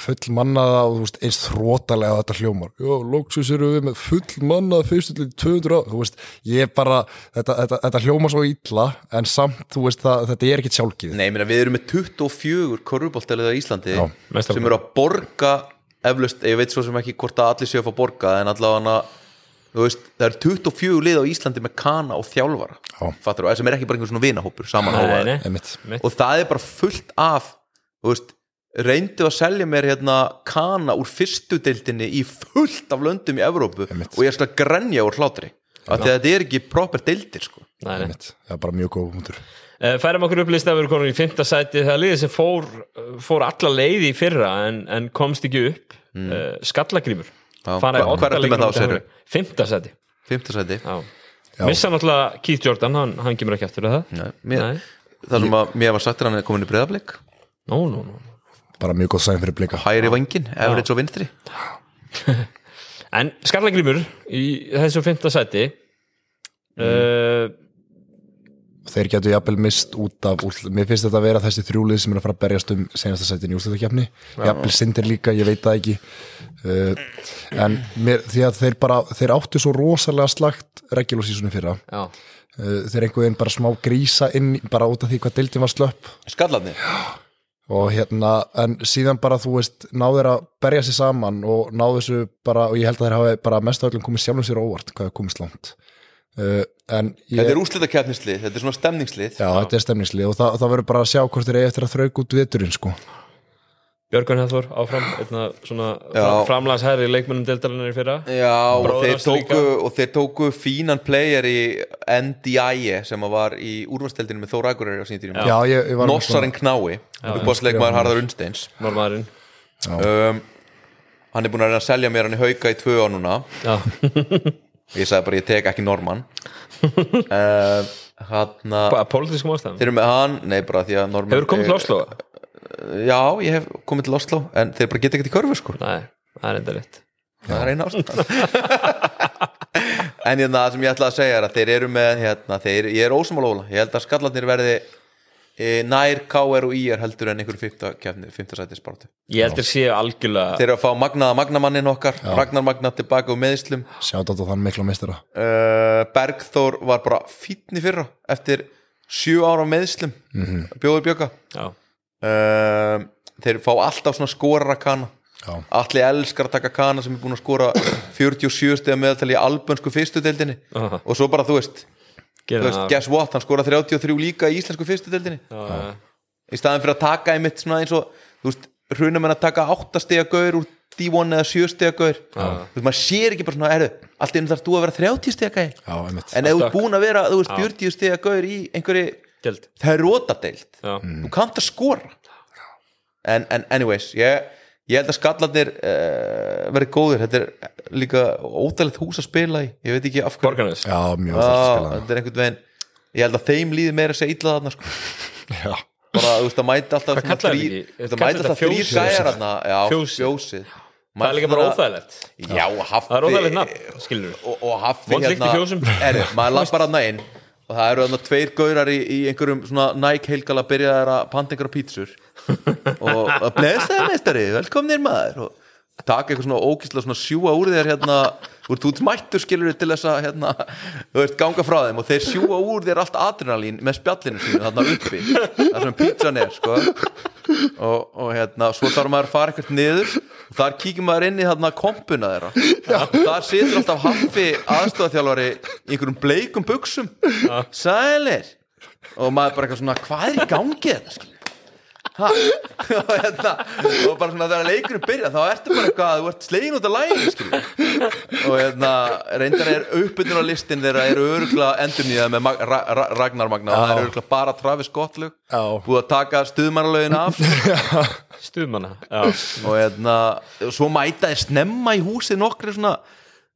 full mannaða og þú veist, eins þrótalega þetta hljómar Já, lóksus eru við með full mannaða fyrstu til 200 á Þú veist, ég bara, þetta, þetta, þetta hljómar svo illa En samt, þú veist, það, þetta er ekki sjálfgið Nei, ég meina, við erum með 24 korfuboltalið á Íslandi Já, sem eru að borga eflaust, ég veit svo sem ekki hvort að allir séu að fá borga en allavega þú veist, það eru 24 lið á Íslandi með kana og þjálfara Já. fattur, og sem er ekki bara einhver svona vinahópur saman nei, hófaður. nei, Einmitt. Mitt. og það er bara fullt af þú veist, reyndu að selja mér hérna kana úr fyrstu deildinni í fullt af löndum í Evrópu Einmitt. og ég skal grenja úr hlátri af því að þetta er ekki proper deildir sko. nei. Einmitt. Það er bara mjög góð hundur færum okkur upplýst að við erum komin í fymta sæti það er liðið sem fór, fór alla leið í fyrra en, en komst ekki upp mm. uh, skallagrímur Já, Fara í hva- átta hvar ertu með leikjum þá, á móti segirðu? Hamri. fymta sæti fymta sæti missa náttúrulega Keith Jordan, hann, hann kemur ekki eftir það Nei, mér, Nei. það sem að mér var sagt er hann er komin í breðablik Nú, nú, nú. Bara mjög góð sæn fyrir blika. Hæri vangin, efrið svo vinstri. En skallagrímur í þessu fymta sæti uh, Þeir getur jafnvel mist út af úrslit. Mér finnst þetta að vera þessi þrjúlið sem er að fara að berjast um senasta sætin í úrslutakefni Jafnvel sindir líka, ég veit það ekki. Uh, En mér, því að þeir bara Þeir áttu svo rosalega slagt regular fyrra. Já, uh, Þeir einhver veginn bara smá grísa inn bara út af því hvað deildin var slöpp. Skallarnir og hérna, en síðan bara þú veist, náður að berja sér saman og náðu þessu bara, og ég held að þeir hafi bara mest af öllum komið sjálfum sér óvart hvað er komist langt. Uh, en ég, þetta er úrslitakeppnislið, þetta er svona stemningslið. Já, þetta er stemningslið og það, það verður bara að sjá hvort þeir eigi eftir að þrauk út veturinn sko Björgun Hethor áfram einna svona Já. framlagshæri leikmennum deildarinnar í fyrra. Já, og þeir, tóku, og þeir tóku fínan player í NDI sem að var í úrvasteldinu með Þór Akureyri á sín tíðum já, ég, ég var Nossarinn Knái, uppáðsleikmaður Harðar Unnsteins. Normaðurinn um, Hann er búin að reyna að selja mér hann í hauka í tvö á núna. Ég sagði bara ég tek ekki Norman. Um, Hann að bara pólitískum ástæðum? Þeir eru með hann, nei bara því að Norman Hefur komið til Oslo? Já, ég hef komið til Oslo En þeir bara geta ekkert í körfu sko. Nei, það er enda rétt. Það er eina ástæðan. En hérna, það sem ég ætla að segja er að þeir eru með hérna, þeir, ég er ósamála óla. Ég held að skallarnir verði e, nær KR og IR heldur en einhver fymta kefni, fymta sætis baráttu Ég held að sé algjörlega þeir eru að fá magnaða magnamannin okkar Ragnar Magna tilbaka úr meðslum sjátt á þann mikla meistara. Uh, Bergþór var bara fínn í fyrra eftir sjö ára meðslum mm -hmm. bjóði bjöka Já, uh, þeir fá alltaf svona skorara kana. Allir elskar að taka kana sem er búin að skora 47 stegar meðaltali í albönsku fyrstu deildinni. Aha. og svo bara þú veist, þú veist guess what, hann skora 33 líka í íslensku fyrstu deildinni. Það í staðin fyrir að taka einmitt svona eins og þú veist, hrunum en að taka 8 stega gaur úr D1 eða 7 stega gaur. Þú veist, maður sér ekki bara svona, erðu allt einu þarf þú að vera 30 stega gaur já, einmitt. En ef þú ert búin að vera, þú veist, 40 stega gaur í einhverju, Geld það er rótadeild Já, þú kannt að skora. En, en anyways ég, ég held að skallarnir uh, verði góðir. Þetta er líka ódælegt hús að spila í. Ég veit ekki af hverju. Þetta er einhvern veginn ég held að þeim líði meira að segja illa þarna sko. já, bara þú veist að mæta alltaf ekki? þú mæta alltaf þrýr gæjar þarna. Já, Fjósið. það er líka bara óþægilegt. Já, haffi það er óþægilegt nafn, skilur og, fjósum. er, maður lappar að næinn og það eru þarna tveir gaurar í, í einhverjum svona Nike heilgala byrjaðar að panta einhverja pítsur. Og að blessaði meistari, velkomnir maður. Og taka eitthvað svona ókýrslega svona sjúa úr þér hérna, úr þú ert mættur skilur til þess að hérna, þú veist, ganga frá þeim. Og þeir sjúa úr þér allt adrenalín með spjallinu sínu þarna uppi. Það sem pítsan er, sko og, og hérna, svo þarf maður að fara eitthvað niður. Og þar kíkir maður inn í þarna kompuna þeirra. Þar situr alltaf haffi aðstofaþjálfari í einhverjum bleikum buksum sælir. Og maður bara eitthvað svona, hvað er í gangi þetta skilur Ha? og, hérna, og bara svona þegar leikurinn byrja þá ertu bara eitthvað, þú ert slegin út af lægin og hérna reyndar er uppbytun á listin þeirra eru örugla endur nýjað með Mag Ra Ra Ragnar Magna. Og það eru örugla bara Travis Scottlug Já. búið að taka stuðmannalögin af. Stuðmanna og hérna, svo mæta þeir snemma í húsi nokkri svona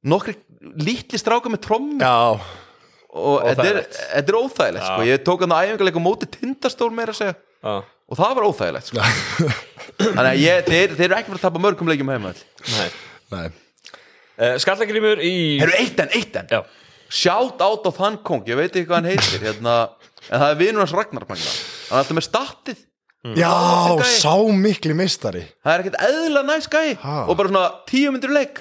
nokkri lítli stráka með tromm Já, og þetta er, er óþægilegt sko. ég tók hann æfingarleika á móti tindastól meira að segja. Já, og það var óþægilegt sko. þannig að ég, þeir, þeir eru ekki fyrir að tapa mörgum leikjum heima nei. Nei. Uh, skallagrimur í Herru, eitt enn, eitt enn. Já, Sjátt át á þann kong, ég veit ekki hvað hann heitir hérna, en það er vinur hans Ragnar hann er alltaf með statið Já, Gæi. sá mikli meistari. Það er ekkert eðla næs gæi. Og bara svona tíu myndir leik.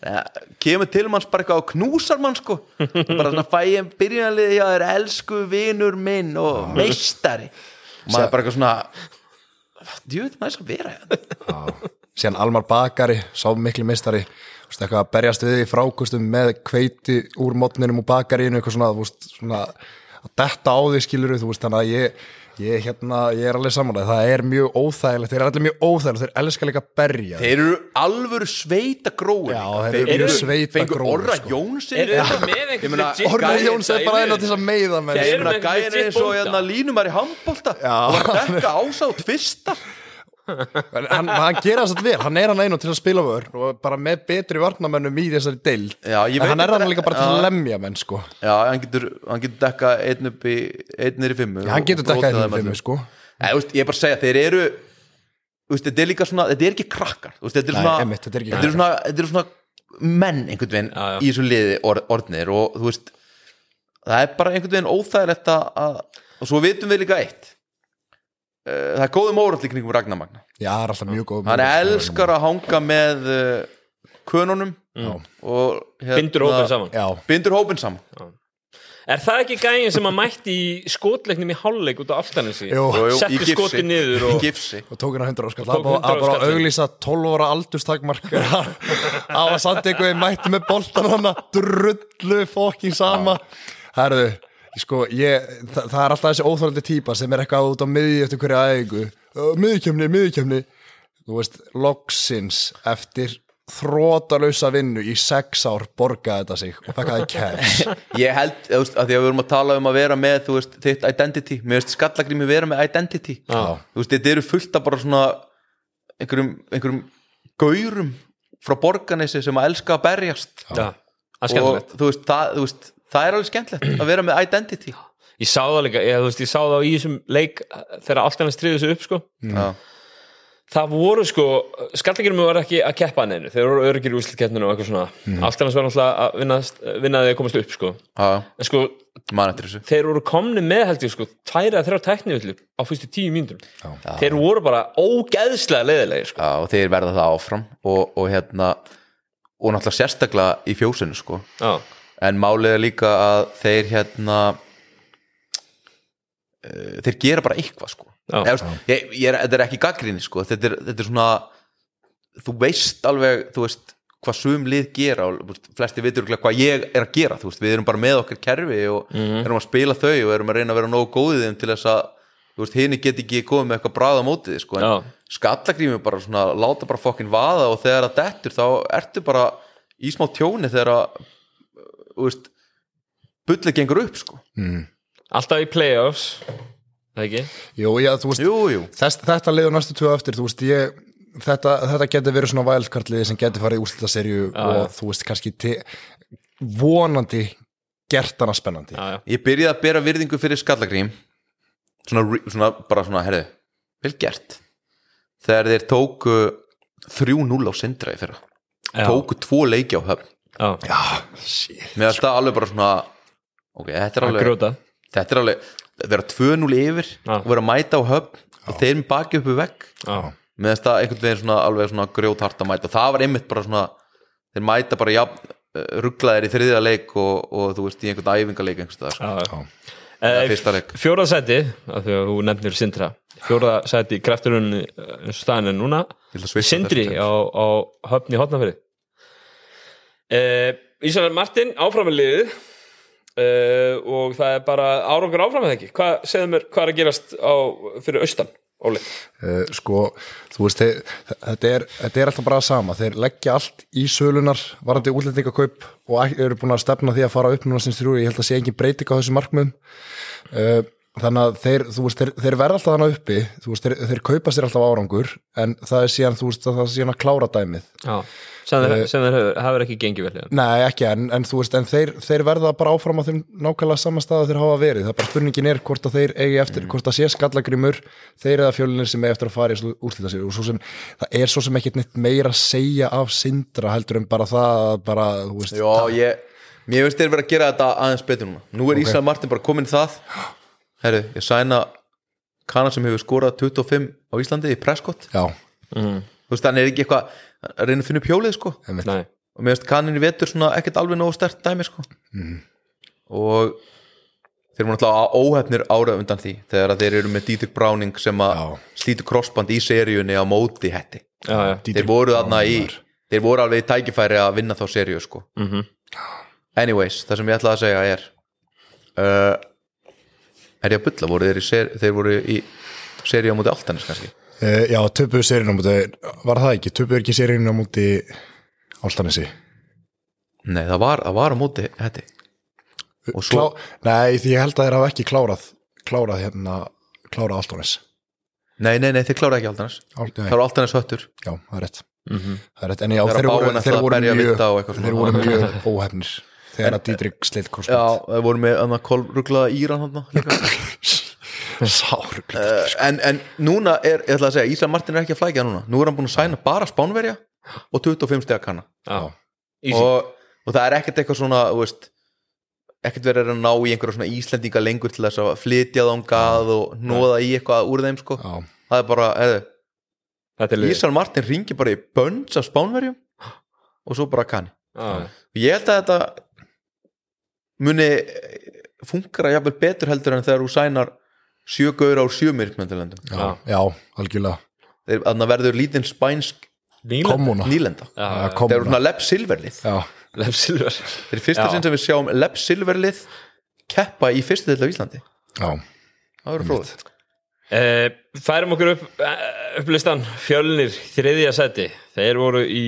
Ja, kemur til manns bara eitthvað og knúsar mann sko. Bara svona fæ ég byrjunarlið já, er elsku vinur minn og meistari og maður er bara eitthvað svona djúið næs að vera hérna. Síðan Almar Bakari, sá þú veist, eitthvað að berjast við í frákustum með kveiti úr mótninum og bakarínu eitthvað svona, svona að detta á því skilur þú veist, þannig að ég ég, hérna, ég er alveg samanlega, það er mjög óþægilegt. Þeir eru allir mjög óþægilegt, þeir elska líka að berja. Þeir eru alvöru sveita gróin Já, þeir eru sveita fengur grófir, orra sko. Legit Orri gæja Jóns er bara einn á til að meiða menn. Þeir ég eru með er legit eins og bónda. hérna línumar í handbolta. Já. og var að dekka ásátt fyrsta En hann, hann gera þess að vel, hann er hann einu til að spila vör og bara með betri varnamennum í þessari deild. Já, ég en veit hann er hann líka bara til Já. að lemja menn sko. Já, hann getur, hann getur dekka einn upp í einn er í fimmu hann getur dekkað rótað í þeim fimm öllum. sko. Nei, þú veist, ég er bara að segja, þeir eru þú veist, þetta er líka svona, þetta er ekki krakkar. Þú veist, þetta er Nei, svona, einmitt, þetta er ekki þetta er svona, þetta er svona menn einhvern veginn Já, já. í þessu liði or, orðnir og þú veist það er bara einhvern veginn óþægilegt að að- og svo vitum við líka eitt það er góðum órall í kringum Ragnarmagna já, það er alltaf mjög góð hann elskar að hanga með uh, könunum og hérna, bindur hópin saman. Já, bindur hópin saman. Er það ekki gæin sem að mætti í skotleiknum í hálfleik út á aftaninsi setti skoti niður í og og tók hann að 100 áskall það var 100 bara að auglýsa 12 ára aldurstakmark. Á að samt eitthvað mætti með boltan hana drullu fokking sama. Herðu, sko ég, það, það er alltaf þessi óþólandi típa sem er eitthvað út á miði eftir hverja æfingu. Miðkjöfni, miðkjöfni þú veist, loksins eftir þrótalausa vinnu í sex ár borgaði þetta sig og fekk það í cash ég held, þú veist, að því að við erum að tala um að vera með, þú veist, þitt identity. Mér veist skallagrými vera með identity. Já. þú veist, þetta eru fullt af bara svona einhverjum, einhverjum gaurum frá borganesi sem að elska að berjast. Það er og skemmtilegt. þú veist, það, þú veist, það er alveg skemmtilegt að vera með identity. Ég sá það líka, ég, þú veist, ég sá það í þessum leik þegar allt hennar stríði sig upp sko. Já. það voru sko skallegirum var ekki að keppa hann einu þeir voru öryggir í úslitkeppninu og eitthvað svona. Mhm. allt hennar var náttúrulega að vinna, vinna því að komast upp sko. Já, en sko man eftir þessu. þeir voru komni með held ég sko tværa þrjá tæknivillu á fyrstu tíu mínútur þeir voru bara ógeðslega leiðilegir sko. Já, og þeir verða það áfram og, og hérna og náttúrulega sérstaklega í fjósinu sko. Já, en málið er líka að þeir hérna uh, þeir gera bara eitthvað sko. Já. Eða, veist, ég, ég er, þetta er ekki gaggrinni sko. Þetta er, þetta er svona þú veist alveg, þú veist hvað sum lið gera og flesti vitur hvað ég er að gera, þú veist, við erum bara með okkar kerfi og erum að spila þau og erum að reyna að vera nógu góðið þeim til þess að þú veist, hini get ekki komið með eitthvað bráða mótið sko, en Já. skallagrími bara svona, láta bara fokkin vaða og þegar það dettur þá ertu bara í smá tjóni þegar að veist, bullið gengur upp sko, alltaf í playoffs það ekki? Jú, já, þú veist, jú, jú. þess, þetta liður næstu tvö eftir, þú veist, ég þetta, þetta getur verið svona vælkartliði sem getur farið í úrslitaserju og já. þú veist, kannski te, vonandi gert hana spennandi. Já, já. ég byrjaði að bera virðingu fyrir skallagrím. Svona, svona bara svona, herðu vel gert. Þegar þeir tóku 3-0 á sindra í fyrra. Já. tóku tvo leiki á höfn Já, shit. Með að það alveg bara svona ok, þetta er að alveg grjóta. Þetta er alveg, vera 2-0 yfir Já. og vera að mæta á höfn og þeir með baki uppi vegg. Já, með þess að einhvern veginn svona alveg svona grjóthart að mæta. Og það var einmitt bara svona þeir mæta bara ja, rugglaðir í þriðja leik og, og þú veist í einhvern æfingaleik einhvers staðar sko. já, Já, já. fyrsta leik. Fjóra sæti, af því að þú nefnir Sindra. Fjóra sæti í krafturinn eins og staðin er núna. Ég ætla að svissa Sindri á, á höfn í hotnafyrir uh, Ísar Martin áfram með liðið. Uh, og það er bara árangur áfram með ekki? Hvað, segðu mér, hvað er að gerast á, fyrir austan, Óli? Uh, sko, þú veist, þetta, er, þetta er alltaf bara það sama, þeir leggja allt í sölunar varandi útlendingakaup og eru búin að stefna því að fara upp núna sinns þrjú, ég held að sé engin breyting á þessu markmiðum. Uh, þannig að þeir, þú veist, þeir, þeir verða alltaf þannig uppi þú veist, þeir, þeir kaupa sér alltaf árangur en það er síðan, þú veist, það er síðan að klára dæmið. Já, sem þeir, sem þeir hefur, hefur ekki gengið vel hérna. Nei, ekki, en, en en þeir, þeir verða bara áfram á þeim nákvæmlega sama stað að þeir hafa verið, það er bara spurningin er hvort að þeir eigi eftir, hvort það sé skallagrimur þeir eða fjölinir sem eigi eftir að fara í úrslita svo sem, það er svo sem ekkert neitt meira að segja af sindra heldur en bara það, að bara, Já, ég, mér finnst þeir vera að gera þetta aðeins betur núna. Nú er Ok. Ísrael Martin bara komin í það Herru, ég sæna Kana sem hefur skorað 25 á Íslandi í Prescott. Já, mm. Þú veist, hann er ekki eitthvað að reyna að finna upp hjólið sko. Nei, og mér finnst kanin í vetur svona ekkert alveg nógu stert dæmi sko. Og þeir voru náttúrulega óhefnir ára undan því þegar að þeir eru með Dietrich Browning sem að Já. slítur crossband í seríunni á móti hætti já, já. Þeir voru þarna í þeir voru alveg í tækifæri að vinna þá seríu sko. Mm anyways, það sem ég ætlaði að segja er uh, er ég að bulla, voru þeir í ser, þeir voru í seríu á móti Altanis kannski? Uh, já, töpuðu sérinn á múti, var það ekki, töpuðu ekki sérinn á múti Áltanesi nei, það var, það var á móti hætti og svo, Nei, því ég held að þeir hafa ekki klárað klárað hérna, klárað Áltanes nei, nei, nei, þeir klára ekki Altanis nei, það var Altanis höttur. Já, það er rétt. -hmm. Það er rétt, en já, þeir þeir voru mjög mjög óhefnir þegar að Didrik sleitt já, korsband það voru með annað kolruglaða Íran hann líka. Sáruglega uh, en, en núna er, ég ætla að segja, Ísla Martin er ekki að flækja núna. Nú er hann búin að sæna bara spánverja og 25 stegar kanna. Já, easy. Og, og það er ekkert eitthvað svona þú veist, ekkert verið að ná í einhverja svona Íslendinga lengur til þess að flytja þangað og nóða í eitthvað úr þeim sko. Já, það er bara, eða, er Ísla Martin ringi bara í bönns af spánverjum og svo bara kanni. Já, og ég held að þetta muni funkara jafnvel betur heldur en þegar þú sænar sjö gaur á sjö myrkmyndalendum. Já, já, algjörlega. Þeir að verður lítinn spænsk Nýlenda? Nýlenda. Já, Já, þeir eru svona Leb Silverlið. Þeir eru fyrsta sinn sem við sjáum Leb Silverlið keppa í fyrstu til af Íslandi. Já, það verður fróð Eh, færum okkur upp, eh, upp listan. Fjölnir þriðja seti þeir voru í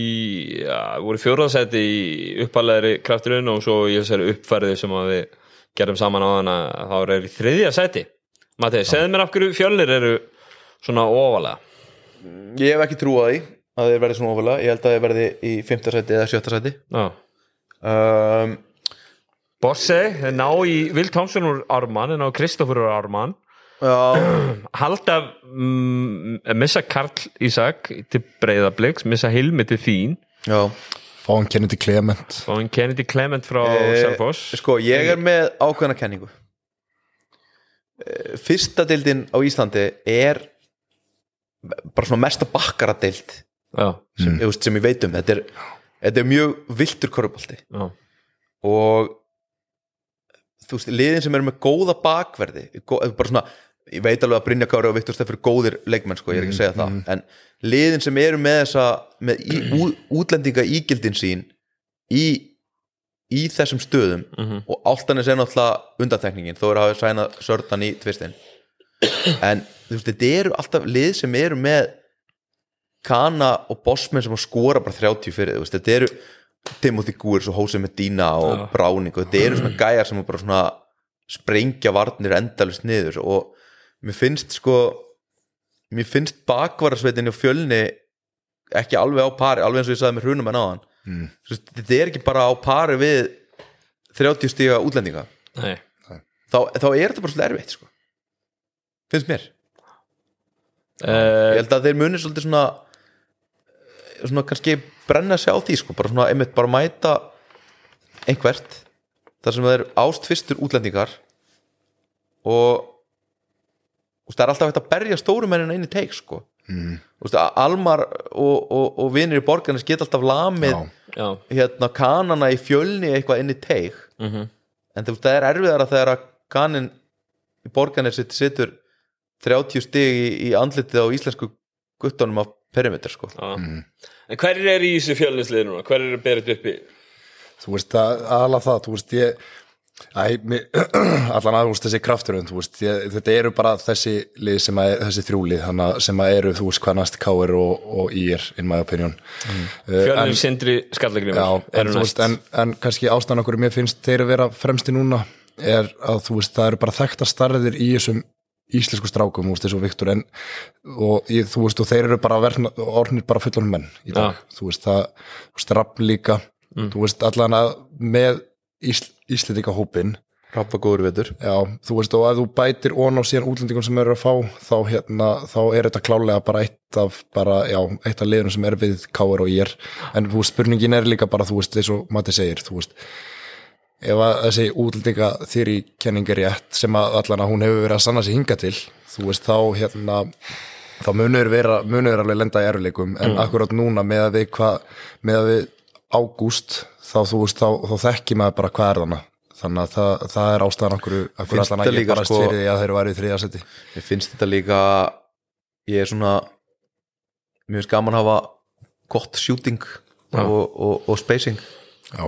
ja, voru fjórða seti í uppalegri krafturinn og svo í þessari uppfærið sem að við gerum saman á hana þá eru þeir í þriðja seti Matti, segðu mér af hverju fjölnir eru svona ofalega? Ég hef ekki trúið því að þeir verði svona ofalega. Ég held að þeir verði í fymta seti eða sjötta seti Já. Um, Bosse, þeir ná í Will Thompson úr Arman en á Kristoffer úr Arman halda mm, missa Karl Ísak til Breiðabliks, missa Hilmi til Þín. Já. Fáum Kennedy Clement. Og en Kennedy Clement frá Eh, Selfoss. sko, ég er með ákveðna kenningu. Eh, fyrsta deildin á Íslandi er bara svona mesta bakkara deild Já, sem, mm. sem ég veit um. Þetta er, þetta er mjög viltur korfbalti já, og þú veist, liðin sem eru með góða bakverði gó, bara svona, ég veit alveg að Brynja Kári og Viktor Steffur góðir leikmenn sko, ég er ekki að segja það en liðin sem eru með þessa með í, ú, útlendinga ígildin sín í, í þessum stöðum Mhm. og Áltanis er náttúrulega undantekningin þó er að hafa sænað sördan í tvistin en þú veist, þetta eru alltaf lið sem eru með Kana og Bosman sem skora bara 30 fyrir, þú veist, þetta eru Timothy Goers og Jose Medina og Já. Browning og þetta eru svona gæjar sem bara svona sprengja varnir endalist niður og mér finnst sko mér finnst bakvarasveitinni og fjölni ekki alveg á pari, alveg eins og ég sagði með hrunum en áðan. Mm. Þetta er ekki bara á pari við 30 stíga útlendinga. Nei. Þá, þá er þetta bara svolítið erfitt sko. finnst mér. Ég uh, held að þeir muni svolítið svona svona kannski brenna sig á því sko, bara svona einmitt bara mæta einhvert þar sem það er ástfyrstur útlendingar og og það er alltaf hægt að berja stórumennin einu teik sko mm. veist, Almar og, og, og vinir í borgarnes geta alltaf lamið Já. Hérna kanana í fjölni eitthvað inn í teik mhm en þú veist, það er erfiðara þegar að kanin í borgarnes situr 30 stig í, í andlitið á íslensku guttunum af perimeter sko Já. En hverjir er í þessu fjölninsliði núna? Hverjir er berið uppi? þú veist, að, aðalega það, þú veist, ég Æ, allan að þú veist, þessi krafturinn, þetta eru bara þessi lið sem að, þessi þrjúlið, sem að eru, þú veist, hvað næst Káir og, og Ír, in my opinion. Mm. Fjölnir, Sindri, Já, Skallagrimur en, en, en kannski ástæðan okkur mér finnst þeir að vera fremsti núna er að þú veist, það eru bara þekkta starðir í þessum íslensku strákum, þú veist, þessu Viktor en, og ég, þú veist, og þeir eru bara verna, orðnir bara fullonum menn í dag, þú veist, það, Rapp líka. Þú veist, allan að með Íslendinga hópin Rappa góður vetur. Já, þú veist, og ef þú bætir ón á síðan útlendingum sem eru að fá, þá hérna, þá er þetta klálega bara eitt af bara, já, eitt af liðunum sem er við Káar og Ír, en þú spurningin er líka bara, þú veist, eins og Matti segir, þú veist ef að þessi útlendinga þýri kenning er rétt sem að allan að hún hefur verið að sanna sig hinga til, þú veist, þá hérna, þá munur vera munur alveg lenda í erfileikum, en akkurat núna með að við hvað, með að við ágúst, þá þá, þá þekki maður bara hvað er þarna. Þannig að það, það er ástæðan okkur, okkur Finnst þetta að ég líka, sko- að Mér finnst þetta líka ég er svona mér finnst gaman að hafa gott shooting og, og, og spacing. Já,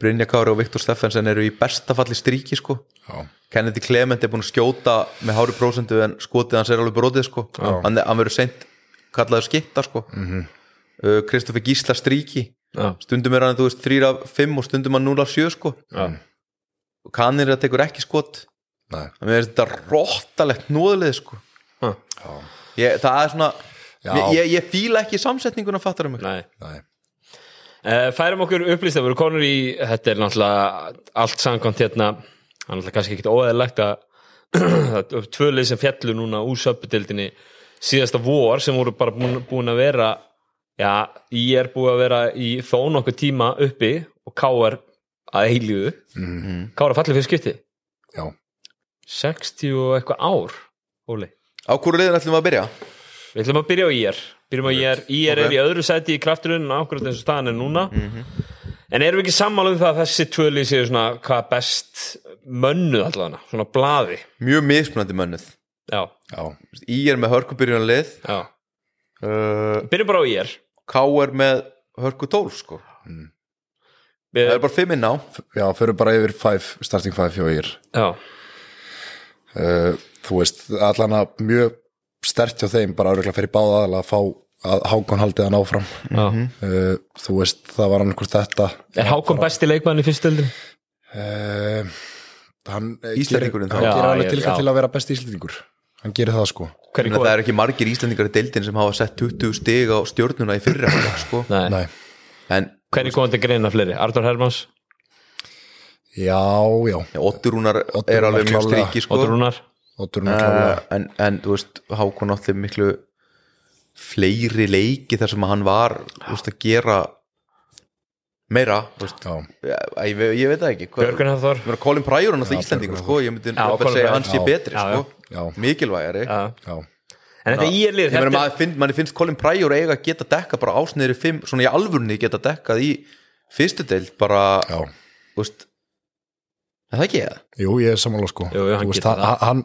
Brynja Kári og Viktor Steffensen eru í besta falli stríki sko. Já, Kennedy Clement er búin að skjóta með hári prósentu en skotið hans er alveg brotið sko. Hann, hann verður seint kallaður skitta sko. Mm Kristoffer Gísla stríki Já, stundum er hann þú veist 3 af 5 og stundum hann 0 af 7 sko. Já, og kannir að tekur ekki skot. Nei, það er þetta róttalegt nóðuleg sko. Ég, það er svona ég, ég, ég fíla ekki samsetninguna fattar um mig? Nei. Nei. Uh, færum okkur upplýst að vera konur í þetta er náttúrulega allt samkvæmt hérna það er náttúrulega kannski ekkit óæðilegt að það er tvö lið sem fjallu núna úr söpudildinni síðasta vor sem voru bara búin, búin að vera já, ég er búin að vera í þó nokkuð tíma uppi og K.R. að heilíðu mm. K.R. fallið fyrir skipti. Já, 60 og eitthvað ár Óli. Á hverju liðin ætlum við að byrja? Við ætlum að byrja á IR Byrjum á IR, IR Ok. er í öðru sæti í krafturinn akkurat eins og staðan er núna. En erum við ekki sammála um það að þessi tvöli séu svona hvað best mönnuð allavega, svona blaði? Mjög mismunandi mönnuð. Já, já, í er með hörkubyrjun lið já. Uh, Byrjum bara á IR K er með hörku 12 sko. Það er bara 5 inn á. Já, fyrir bara yfir five, starting five hjá ír Já, uh, Þú veist, allan að mjög stert hjá þeim, bara örgulega fyrir báða aðalega að fá að Hákon haldið hann áfram. Já. Uh, Þú veist, það var hvort þetta. Er Hákon besti leikmann í fyrstöldin? uh, Hann eh, Íslendingurinn gerir- þá. Hann gerir alveg ég- tilkall já. til að vera besti íslendingur Hann gerir það sko. Hver er Þannig að það er ekki margir íslendingar í deildin sem hafa sett 20 stig á stjórnuna í fyrra sko. Nei, Nei, en hver er komandi greina fleiri? Artur Hermans, já, já. Otturúnar Oddur er alveg mjög striki sko. Ótur Rúnar? Oddur hann klálega. Uh, en, en þú veist Hákon allir miklu fleiri leiki þar sem hann var þú veist, að gera meira ég, ég, veit það ekki. Colin Pryor er náttúrulega Björgvin sko, ég myndi segja að Pryor. hann sé betri sko, mikilvægari. Já. já. En þetta lið, ég meina þetta maður finn, manni finnst Colin Pryor eiga að geta dekka bara ásniðri fimm, svona í alvörni geta dekkað í fyrstu deild bara, Já, þú veist er það ekki það? jú, ég er samanlega sko. Jú, jú, hann Þú veist, hann, hann,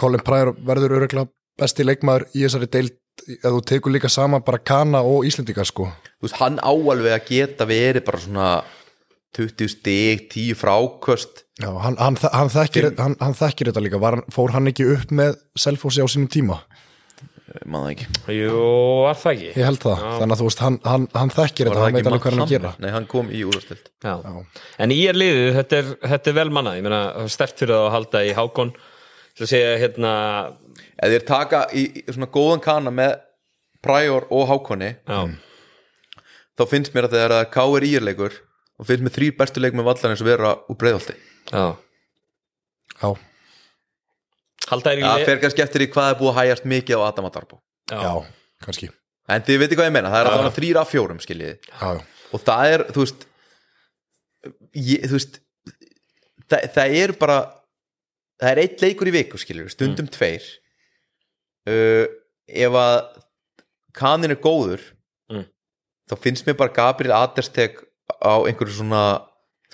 Colin Pryor verður örgulega besti leikmaður í þessari deild ef þú tekur líka saman bara Kana og Íslendinga sko. Þú veist, hann áalveg að geta verið bara svona 20 stig, 10 fráköst Já, hann, hann, hann, þekkir, hann, hann þekkir þetta líka. Var, hann- fór hann ekki upp með Selfossi á sínum tíma? Maður það ekki. Jú, var það ekki? Ég held það, þannig að þú veist hann, hann, hann þekkir þetta, hann veit alveg hvað hann er að gera? Nei, hann kom í úrvastild Já. En í er liðið, þetta er, þetta er vel mannað. Ég meina, stert fyrir það að halda í Hákon. Til að segja hérna Ef þeir taka í, í svona góðan kana með Pryor og Hákonni já, þá finnst mér að það er K.R. írleikur og finnst mér þrýr bestu leik með vallan eins og vera úr breiðholti já. Já, halda er í Það fer kannski eftir í hvað er búið að hægjast mikið á Adam Adarbo já. já, kannski en þið veitir hvað ég meina, það er alltaf þrýra af fjórum skiljiði já, já. og það er, þú veist ég, þú veist það, það er bara það er eitt leikur í viku skilur stundum tveir uh, ef að kanin er góður Mm. þá finnst mér bara Gabriel Aderstek á einhverju svona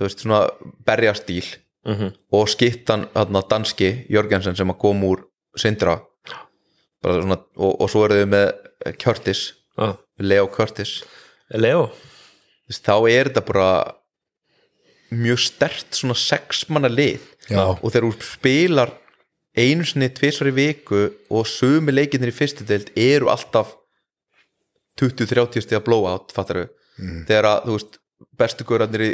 þú veist, svona berjastíl mm og skittan þarna danski Jörgensen sem að kom úr Sindra. Bara svona, og, og svo eru þau með Curtis, ah. Leo Curtis. Leo? Veist, þá er þetta bara mjög stert svona sex manna lið. Já. og þegar þú spilar einu sinni tvisvar í viku og sömu leikirnir í fyrstu deild eru alltaf 20-30 stiga blowout fattar við, þegar að þú veist bestu guðrarnir í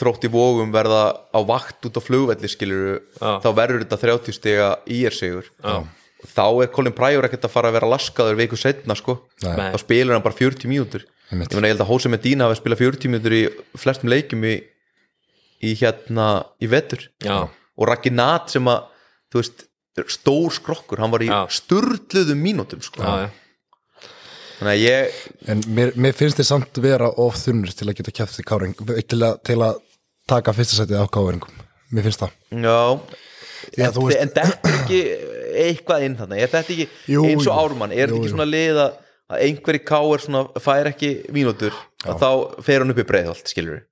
þrótt í vógum verða á vakt út á flugvelli skilur Já. þá verður þetta 30 stiga í er sigur og þá er Colin Pryor ekkert að fara að vera laskaður viku setna sko Nei. Þá spilar hann bara 40 mínútur ég meina ég held að Hose Medina hafi spilað 40 mínútur í flestum leikjum í, í hérna í vetur Já. og Raki Nat sem að þú veist, stór skrokkur hann var í Já. sturluðum mínútum sko. Já, já. þannig að ég En mér, mér finnst þið samt vera of þunnur til að geta kæft í káring til að, til að taka fyrsta setið á káringum mér finnst það. Já, en, veist- en þetta er ekki eitthvað inn þannig, er þetta ekki Jú, eins og jú. Ármann, er þetta ekki svona lið að að einhver í káir svona fær ekki mínútur þá fer hann upp í breiðholt skilur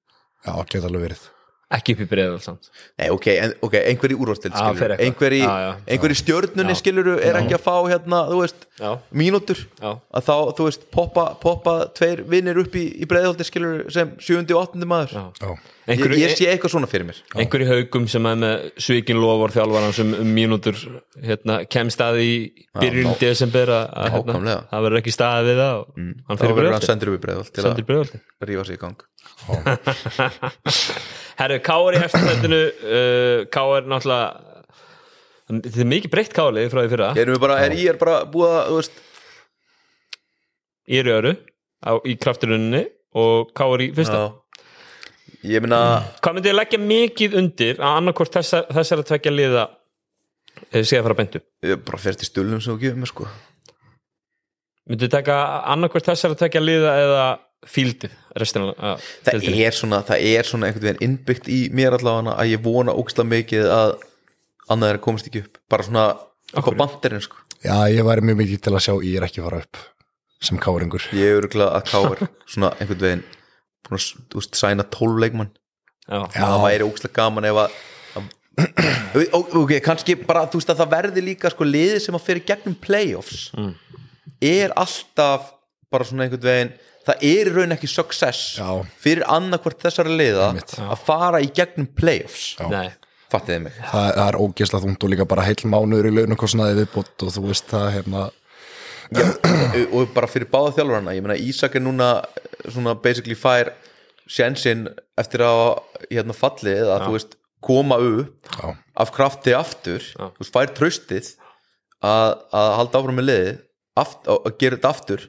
Já, geta alveg verið Ekki upp í breiðal samt. Nei, ok, en, ok, einhver í Já, skilur eitthvað. einhver í, Já, já. einhver í stjörnunni Já. skilur er ekki að fá hérna, þú veist Já. mínútur? Já. að þá, þú veist, poppa, poppa tveir vinnir upp í, í breiðholti skilur sem sjöundi og áttandi maður. Já. Já, ég, ég sé eitthvað svona fyrir mér. Einhver í haugum sem er með svikin lofur þjálfaran sem um mínútur hérna, kemst að í byrjun desember að hérna, það verður ekki staðið við það og hann þá fyrir verður hann sendur upp í breiðholt til að rífa sig í gang Herru, K.R. í eftirstættinu uh, K.R. náttúrulega þetta er mikið breytt K.R. frá því fyrra erum við bara, er ég er bara búið að, þú veist í röru á, í krafturuninni og K.R. í fyrsta já, ég meina Hvað myndi ég leggja mikið undir að annarkvort þessar, þessar að tvekja liða eh, að fara bentu? ég bara fer til stulnum sem þú gefur mér sko Myndi ég taka annarkvort þessar að tvekja liða eða fíldið restina það er svona, það er svona einhvern veginn innbyggt í mér allavega að ég vona ógstlega mikið að annað er að komast ekki upp. Bara svona upp á banderinn sko. Já ég væri mjög mikið til að sjá ég er ekki fara upp sem káringur. Ég er örgulega að káir svona einhvern veginn búin að sæna 12 leikmann. Já. það væri ógstlega gaman ef að ok, kannski bara þú veist að það verði líka sko liðið sem að fyrir gegnum playoffs er alltaf bara svona einhvern veginn það er í raun ekki success Já. fyrir annarkvort þessara liða að fara í gegnum playoffs. Nei, fattið þið mig? Það, það er ógeðslega þungt og líka bara heil mánuður í launukostnaði viðbót og þú veist það hérna. Já, og bara fyrir báða þjálfarana. Ég meina Ísak er núna svona basically fær sjensinn eftir að hérna fallið að þú veist koma upp Já. af krafti aftur. Þú veist fær tröstið að, að halda áfram með liðið aft, að, að gera þetta aftur.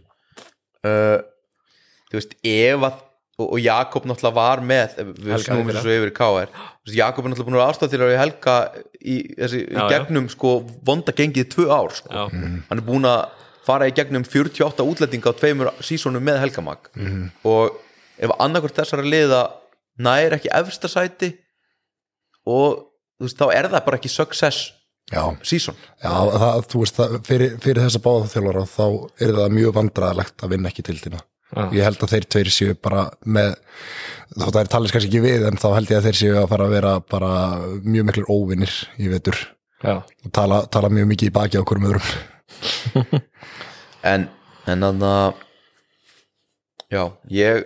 Uh, þú veist ef að og, og Jakob náttúrulega var með við snúum þessu yfir í KR Jakob er náttúrulega búin að vera aðstæðtilega í Helga í, þessi, í Já, já. gegnum sko vonda gengið í tvö ár sko. já, hann er búin að fara í gegnum 48 útlendinga á tveimur sísónum með Helgamag og ef annarkvort þessara liða nær ekki efsta sæti og þú veist, þá er það bara ekki success Já, sísón já það, þú veist það, fyrir, fyrir þessa báða þjálfara þá er það mjög vandræðalegt að vinna ekki tildina Já. ég held að þeir tveir séu bara með þeir talist kannski ekki við en þá held ég að þeir séu að fara að vera bara mjög miklur óvinnir í vetur. Já, og tala, tala mjög mikið í baki á hverjum öðrum. En, en þannig að já, ég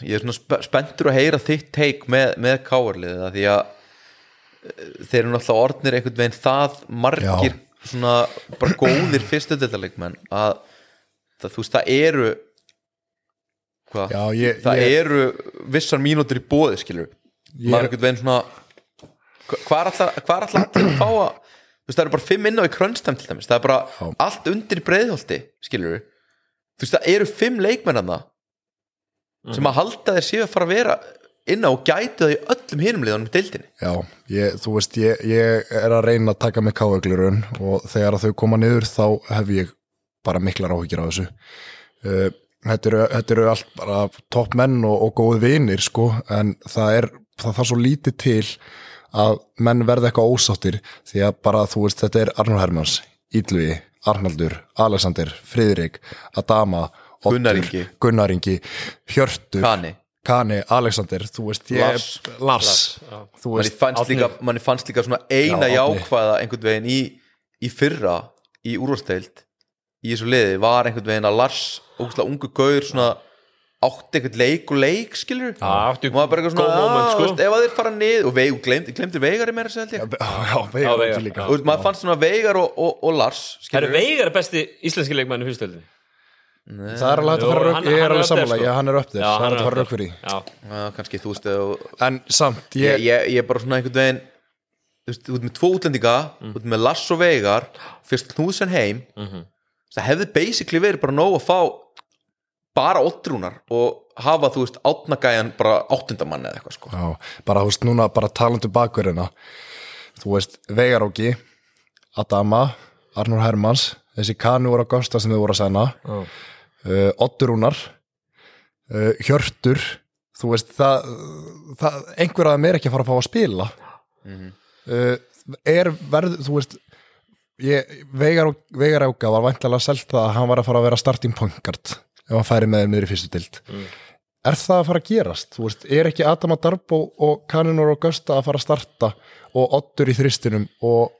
ég er svona spe spenntur að heyra þitt teik með, með káarliðið því að eh, þeir eru náttúrulega orðnir einhvern veginn það margir svona bara góðir fyrstudildarleikmenn að það, þú veist, það eru hvað, Já, ég, það ég, eru vissar mínútur í bóði skilur Ég- maður er einhvern veginn svona hva- hvað er alltaf, allir að fá að þú veist það eru bara fimm inn á í krönstæm til dæmis. Það er bara Já. allt undir í breiðholti skilur þú veist það eru fimm leikmenn að sem að halda þeir séu að fara að vera inn á og gætu það í öllum hinum liðanum í deildinni. Já, ég, þú veist, ég, ég er að reyna að taka með káeglurun og þegar að þau koma niður þá hef ég bara miklar áhyggjur á þessu uh, þetta, eru, þetta eru allt bara topp menn og, og góð vinir sko en það er það þarf svo lítið til að menn verða eitthvað ósáttir því að bara þú veist þetta er Arnur Hermanns, Ídlugi, Arnaldur Alexander, Friðrik, Adama Oddur, Gunnar Ingi. Gunnar Ingi Hjörtur, Kani Kani, Alexander þú veist, ég, Lars. Lars, þú manni veist, fannst, Árni. líka, manni fannst líka svona eina Já, jákvæða einhvern veginn í, í fyrra í úrvasteild í þessu liði var einhvern veginn að Lars ógustlega ungu gaur svona átti einhvern leik og leik skilur og maður bara eitthvað svona moment, "Ah, sko." þú veist, ef að þeir fara nið og veig, glemdi, glemdi veigar í meira sér held ég já, já, Já, veigar ekki líka já. og veist, maður fannst svona veigar og, og, og Lars skilur veigar besti íslenski leikmann í fyrstöldinni það er alveg hægt að fara rauk, ég er er alveg sammála, sko. já, hann er upp þér það er hægt að fara er rauk fyrir Já, Já, kannski þú veist en samt, ég, ég, ég, ég er bara svona einhvern veginn þú veist, út með tvo útlendinga Mm. út með Lars og Veigar fyrst knúðsen heim Mhm. Það hefði basically verið bara nóg að fá bara ottrúnar og hafa þú veist átnagæjan bara áttundamann eða eitthvað sko. Já, bara þú veist, núna bara talandu bakverðina þú veist, Veigaróki Adama, Arnur Hermans þessi Kanu og Augusta sem þau voru að já. uh, Oddurunar uh, Hjörtur þú veist, það, það einhver að þeim er ekki að fara að fá að spila. Uh, er verð, þú veist ég, Veigar, Veigar Áka var væntalega selt það að hann var að fara að vera starting point guard ef hann færi með þeim niður í fyrstu dild er það að fara að gerast? Þú veist, er ekki Adama Darbo og Kaninor og Gösta að fara að starta og Oddur í þristinum og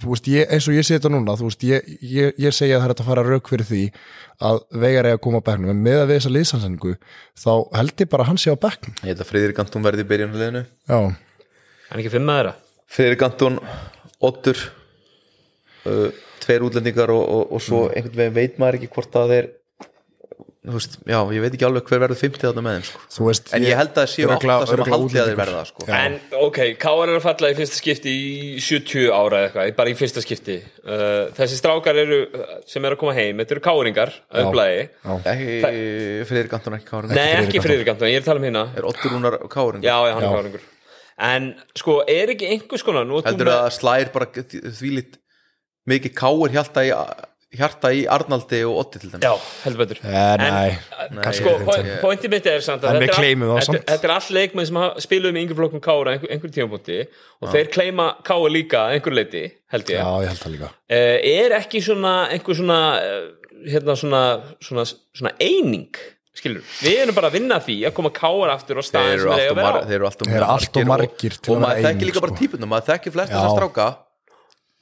þú veist, ég, eins og ég sé þetta núna þú veist, ég, ég, ég segja að það er að fara rauk fyrir því að Veigar er að koma á bekknum. En með að við þessa liðsansengu þá held ég bara að hann sé á bekknum. Ég held að Friðrik Antón verði í byrjunuleginu Já, En ekki fimm að þeirra Friðrik Antón, Ottur uh, tveir útlendingar og, og, og svo einhvern veginn veit maður ekki hvort að þeir þú veist, já, ég veit ekki alveg hver verður 50 þarna með þeim sko. þú veist en ég held að það séu átta sem að örugglega haldi að þeir verða sko. Já. En ok, Káar er að falla í fyrsta skipti í 70 ára eða eitthvað, bara í fyrsta skipti. Uh, Þessi strákar eru, sem eru að koma heim, þetta eru káringar að upplægi ekki Friðrik Antón ekki Káring Nei, ekki Friðrik Anton, ég er að tala um hérna. Er Ottur Rúnar Káring Já, já, hann er Já. káringur En sko, er ekki einhvers konar nú ert þú heldur að slær bara þvílitt mikið káir hjarta í, hjarta í Arnaldi og Otti til dæmis. Já, heldur betur. Eh, nei, En, kannski sko, ekki po- ég- pointið mitt er samt að En þetta er er all leikmenn sem hafa- spiluðu með yngur flokkum Kára einhver, einhver tímapunkti og þeir kleima Kára líka að einhver leiti, held ég. Já, ég held það líka. Uh, er ekki svona einhver svona uh, hérna svona, svona, svona eining skilur, við erum bara að vinna því að koma káar aftur á þeir staðin sem þeir og, á. eru allt og Þeir eru allt of margir og, og vera maður þekki eining, líka bara sko. típunum maður þekki flest Já. þessar stráka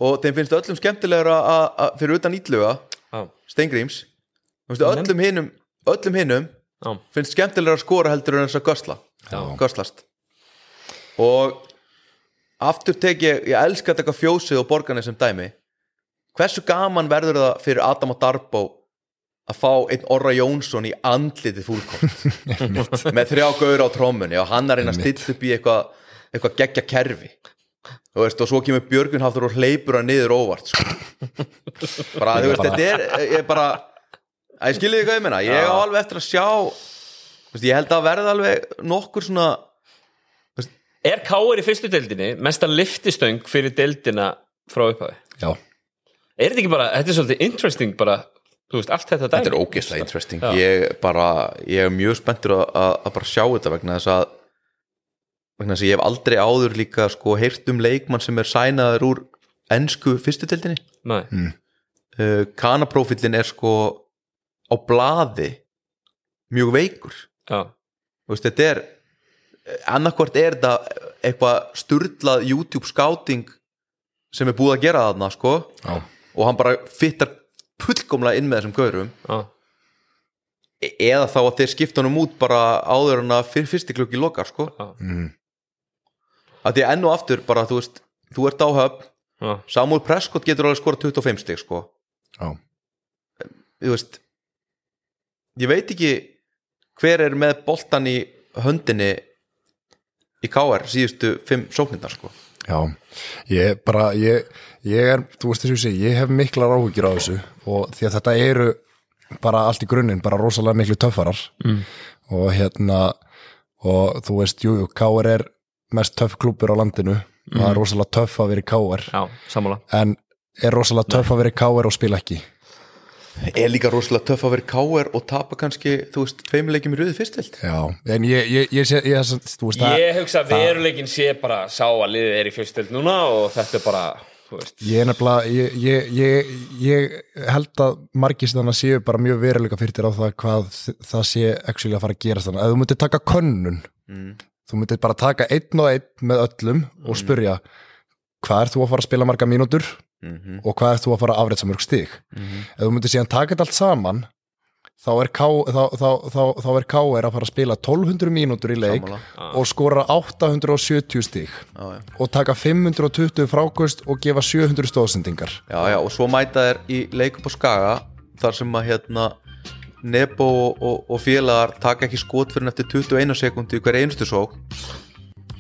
og þeim finnst öllum skemmtilegra að- fyrir utan ítluga Steingríms. Öllum hinnum öllum hinnum finnst skemmtilegra að skora heldur en þess að gösla göslast. Og aftur tek ég, ég elska að taka fjósið og borgarnir sem dæmi. Hversu gaman verður það fyrir Adam og Darbo að fá einn Orra Jónsson í andlitið fúlkort með þrjá gaur á trómmunni og hann er einn að stilla upp í eitthvað eitthva geggja kerfi Þú veist, og svo kemur Björgun Haftur og hleypur hann niður óvart sko. bara, þú veist, þetta er ég bara, að ég skilji þig hvað ég meina ég á alveg eftir að sjá þú veist, ég held að verða alveg nokkur svona er káar í fyrstu deildinni mesta liftistöng fyrir deildina frá upphafi? Já, er þetta ekki bara, þetta er svolítið interesting bara, þú veist, allt þetta dæmi? Þetta er ógeðslega interesting. Já. ég, bara, ég er mjög spenntur að, að, að bara sjá þetta vegna þess að vegna þess að ég hef aldrei áður líka sko heyrt um leikmann sem er sænaður úr ensku fyrstutildinni Nei, uh, kanaprófillin er sko á blaði mjög veikur. Já, Þú veist, þetta er annarkvort er þetta eitthvað sturlað YouTube scouting sem er búið að gera þarna sko já, og hann bara fittar fullkomlega inn með þessum gaurum. Já, E- eða þá að þeir skipta honum út bara áður en að fyr, fyrsti klukki lokar sko. Já, mm, að því enn og aftur bara þú veist þú ert á höfn, já. Samuel Prescott getur alveg skora 25 stig sko já. þú veist ég veit ekki hver er með boltan í höndinni í KR síðustu fimm sóknindar sko Já, ég bara, ég, ég er, þú veist þess að ég hef miklar áhugir á þessu og því að þetta eru bara allt í grunninn, bara rosalega miklu töffarar mm. og hérna, og þú veist, jú, K.R. er mest töff klúpur á landinu, það er rosalega töff að vera í K.R. já sammála en er rosalega töff að vera í K.R. og spila ekki. er líka rosalega töff að vera í KR og tapa kannski, þú veist, tveimuleikjum í rauði fyrstild Já, en ég, ég, ég, sé, ég, ég að Ég hugsa að veruleikin sé bara sá að liðið er í fjörstöld núna og þetta er bara, Ég er nefnilega, ég, ég, ég, ég held að margir sem þannig séu bara mjög veruleika fyrir þér á það hvað það sé actually að fara að gerast þannig. Ef þú myndir taka könnun, þú myndir bara taka einn og einn með öllum og spyrja hvað er þú að fara að spila marga mínútur og hvað er þú að fara að afrétta mörg stig. Ef þú myndir síðan taka þetta allt saman, þá er, K, þá, þá, þá, þá er KR að fara að spila 1200 mínútur í leik Sammála. og skora 870 stig já, já. og taka 520 frákust og gefa 700 stóðsendingar já, já, og svo mæta þær í leik upp á Skaga þar sem að hérna Nebo og, og, og félagar taka ekki skot fyrir eftir 21 sekundi hver einustu sók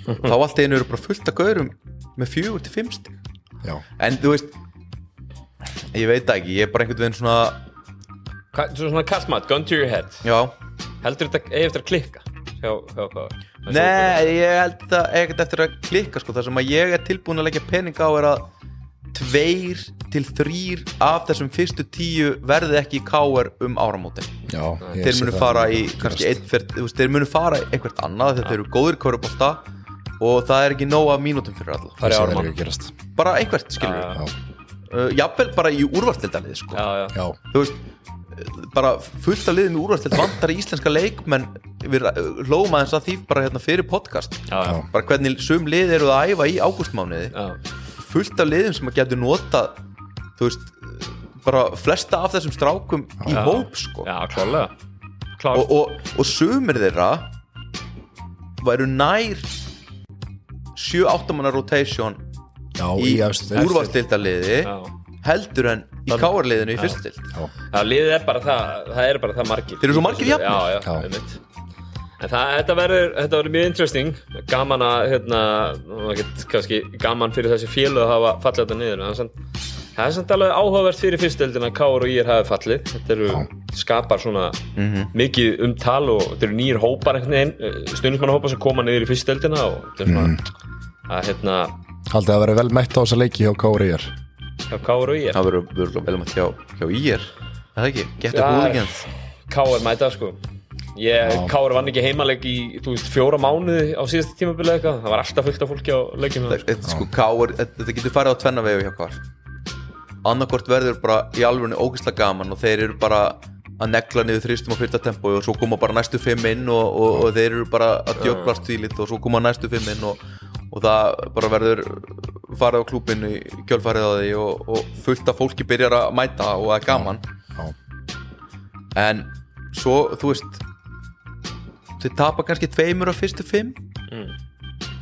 þá allt einu eru bara fullt af gaurum með 4-5 stig. Já, en þú veist ég veit það ekki, ég er bara einhvern veginn svona Hvað- Svo svona kallmat, gun to your head. Já, Heldur þetta eigi eftir að klikka? Hjá, hjá hvað? Nei, ég held að ekkert eftir að klikka sko, það sem að ég er tilbúin að leggja pening á er að tveir til þrýr af þessum fyrstu tíu verði ekki í KR um áramótin. Já ég þeir munu fara í þeir munu fara einhvert annað þegar þeir eru góður kvörubólta og það er ekki nóg af mínútum fyrir gerast. bara einhvert skilur Já, Já, uh, jafnvel bara í úrvartildalið sko. Já, já, já, þú veist uh, bara fullt af liðin í úrvartild vantar í íslenska leikmenn. Við hlóum aðeins að því bara hérna fyrir podcast. Já, já, bara hvernig sum lið eru að æfa í ágústmániði já. Fullt af liðum sem að getur notað þú veist bara flesta af þessum strákum í Já. hóp sko. Já, klálega Klár. Og, og, og sumir þeirra væru nær 7-8 manna rotation já, í deild. úrvalstildaliði Já, heldur en í káarliðinu í fyrstild liðið er bara það Það er bara það margir. Þeir eru svo margir jafnir. Já, já, Já. En það, þetta verður, þetta verður mjög interesting. Gaman að, hérna ekkert kannski gaman fyrir þessi fjölu að hafa fallið þetta niður en það er samt, það er samt alveg áhugavert fyrir fyrstöldin að Káur og Ír hafi fallið. Þetta eru, skapar svona mikið umtal og þetta eru nýjir hópar einhvern veginn, stundismannahópar sem koma niður í fyrstöldina og þetta er svona að, hérna, haldið að vera vel mætt á þessa leiki hjá Kári er hjá Káur og Ír það verður verður vel maður hjá, hjá ír er það ekki, getur Já. húligans Káur mæta sko ég, Káur vann ekki heimaleg í veist, fjóra mánuði á síðasta tímabili eitthvað. Það var alltaf fullt af fólki á leikinu sko. þetta sko káar, þetta getur farið á tvenna vegu hjá hvar annarkort verður bara í alveg ógeðslega gaman og þeir eru bara að negla niður þrýstum á fyrsta tempo og svo koma bara næstu fimm inn og, og, og þeir eru bara að djöglast því lit og svo koma næstu fimm inn og, og það bara verður farið á klúbinu í kjölfarið á því og, og fullt af fólki byrjar að mæta og það er gaman. Já, en svo þú veist þau tapa kannski tveimur á fyrstu fimm.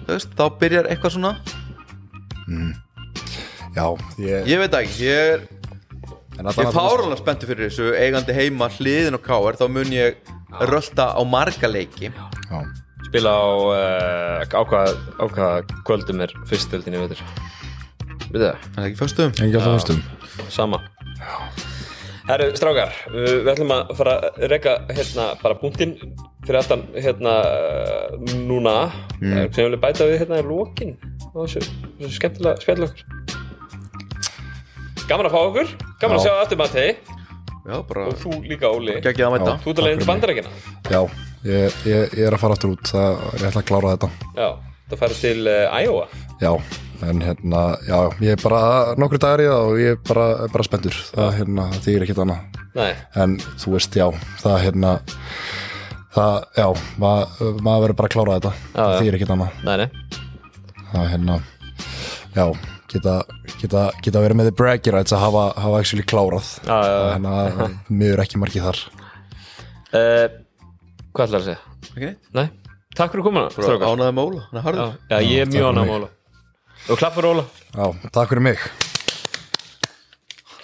Þú veist, þá byrjar eitthvað svona. Já ég, ég veit ekki, ég er Ég er fáránlega spenntur fyrir þessu eigandi heima hliðin og káar þá mun ég rölda á marga leiki. Já, spila á uh, á hvað á hvað kvöldum er fyrstöldin í veitur við það, Það er ekki fyrstum sama Herru, strákar, uh, við ætlum að fara að reka hérna bara punktinn fyrir aftan hérna uh, núna. Mm. sem ég vil bæta við hérna í lokin á þessu, þessu skemmtilega spjall okkur Gaman að fá okkur, gaman að Já. sjá aftur maður þig Já, bara og þú líka Óli. Að. Þú ert alveg til bandarækina Já, ég, ég, ég er að fara aftur út það er ætla að klára þetta. Já, það færði til uh, Iowa. Já, en hérna, já, ég er bara nokkru dagar í það og ég er bara, bara spenntur. Það, hérna, þýr ekkert annað. Nei, en þú veist, já, það hérna það, já, maður maður verður bara að klára þetta. Já, það þýr ekkert annað. Nei, nei. Það hérna, já geta, geta, geta verið með the braggy rights að hafa, hafa actually klárað. Já, já, já. Það hérna, miður ekki margið þar. Uh, Hvað ætlar að segja? Ekki neitt. Nei, takk fyrir komuna Bara strákar. Ánaði með Óla, hann er harður. Já, ég er mjög fyrir ánægð mig. með Óla Og klapp fyrir Óla. Já, takk fyrir mig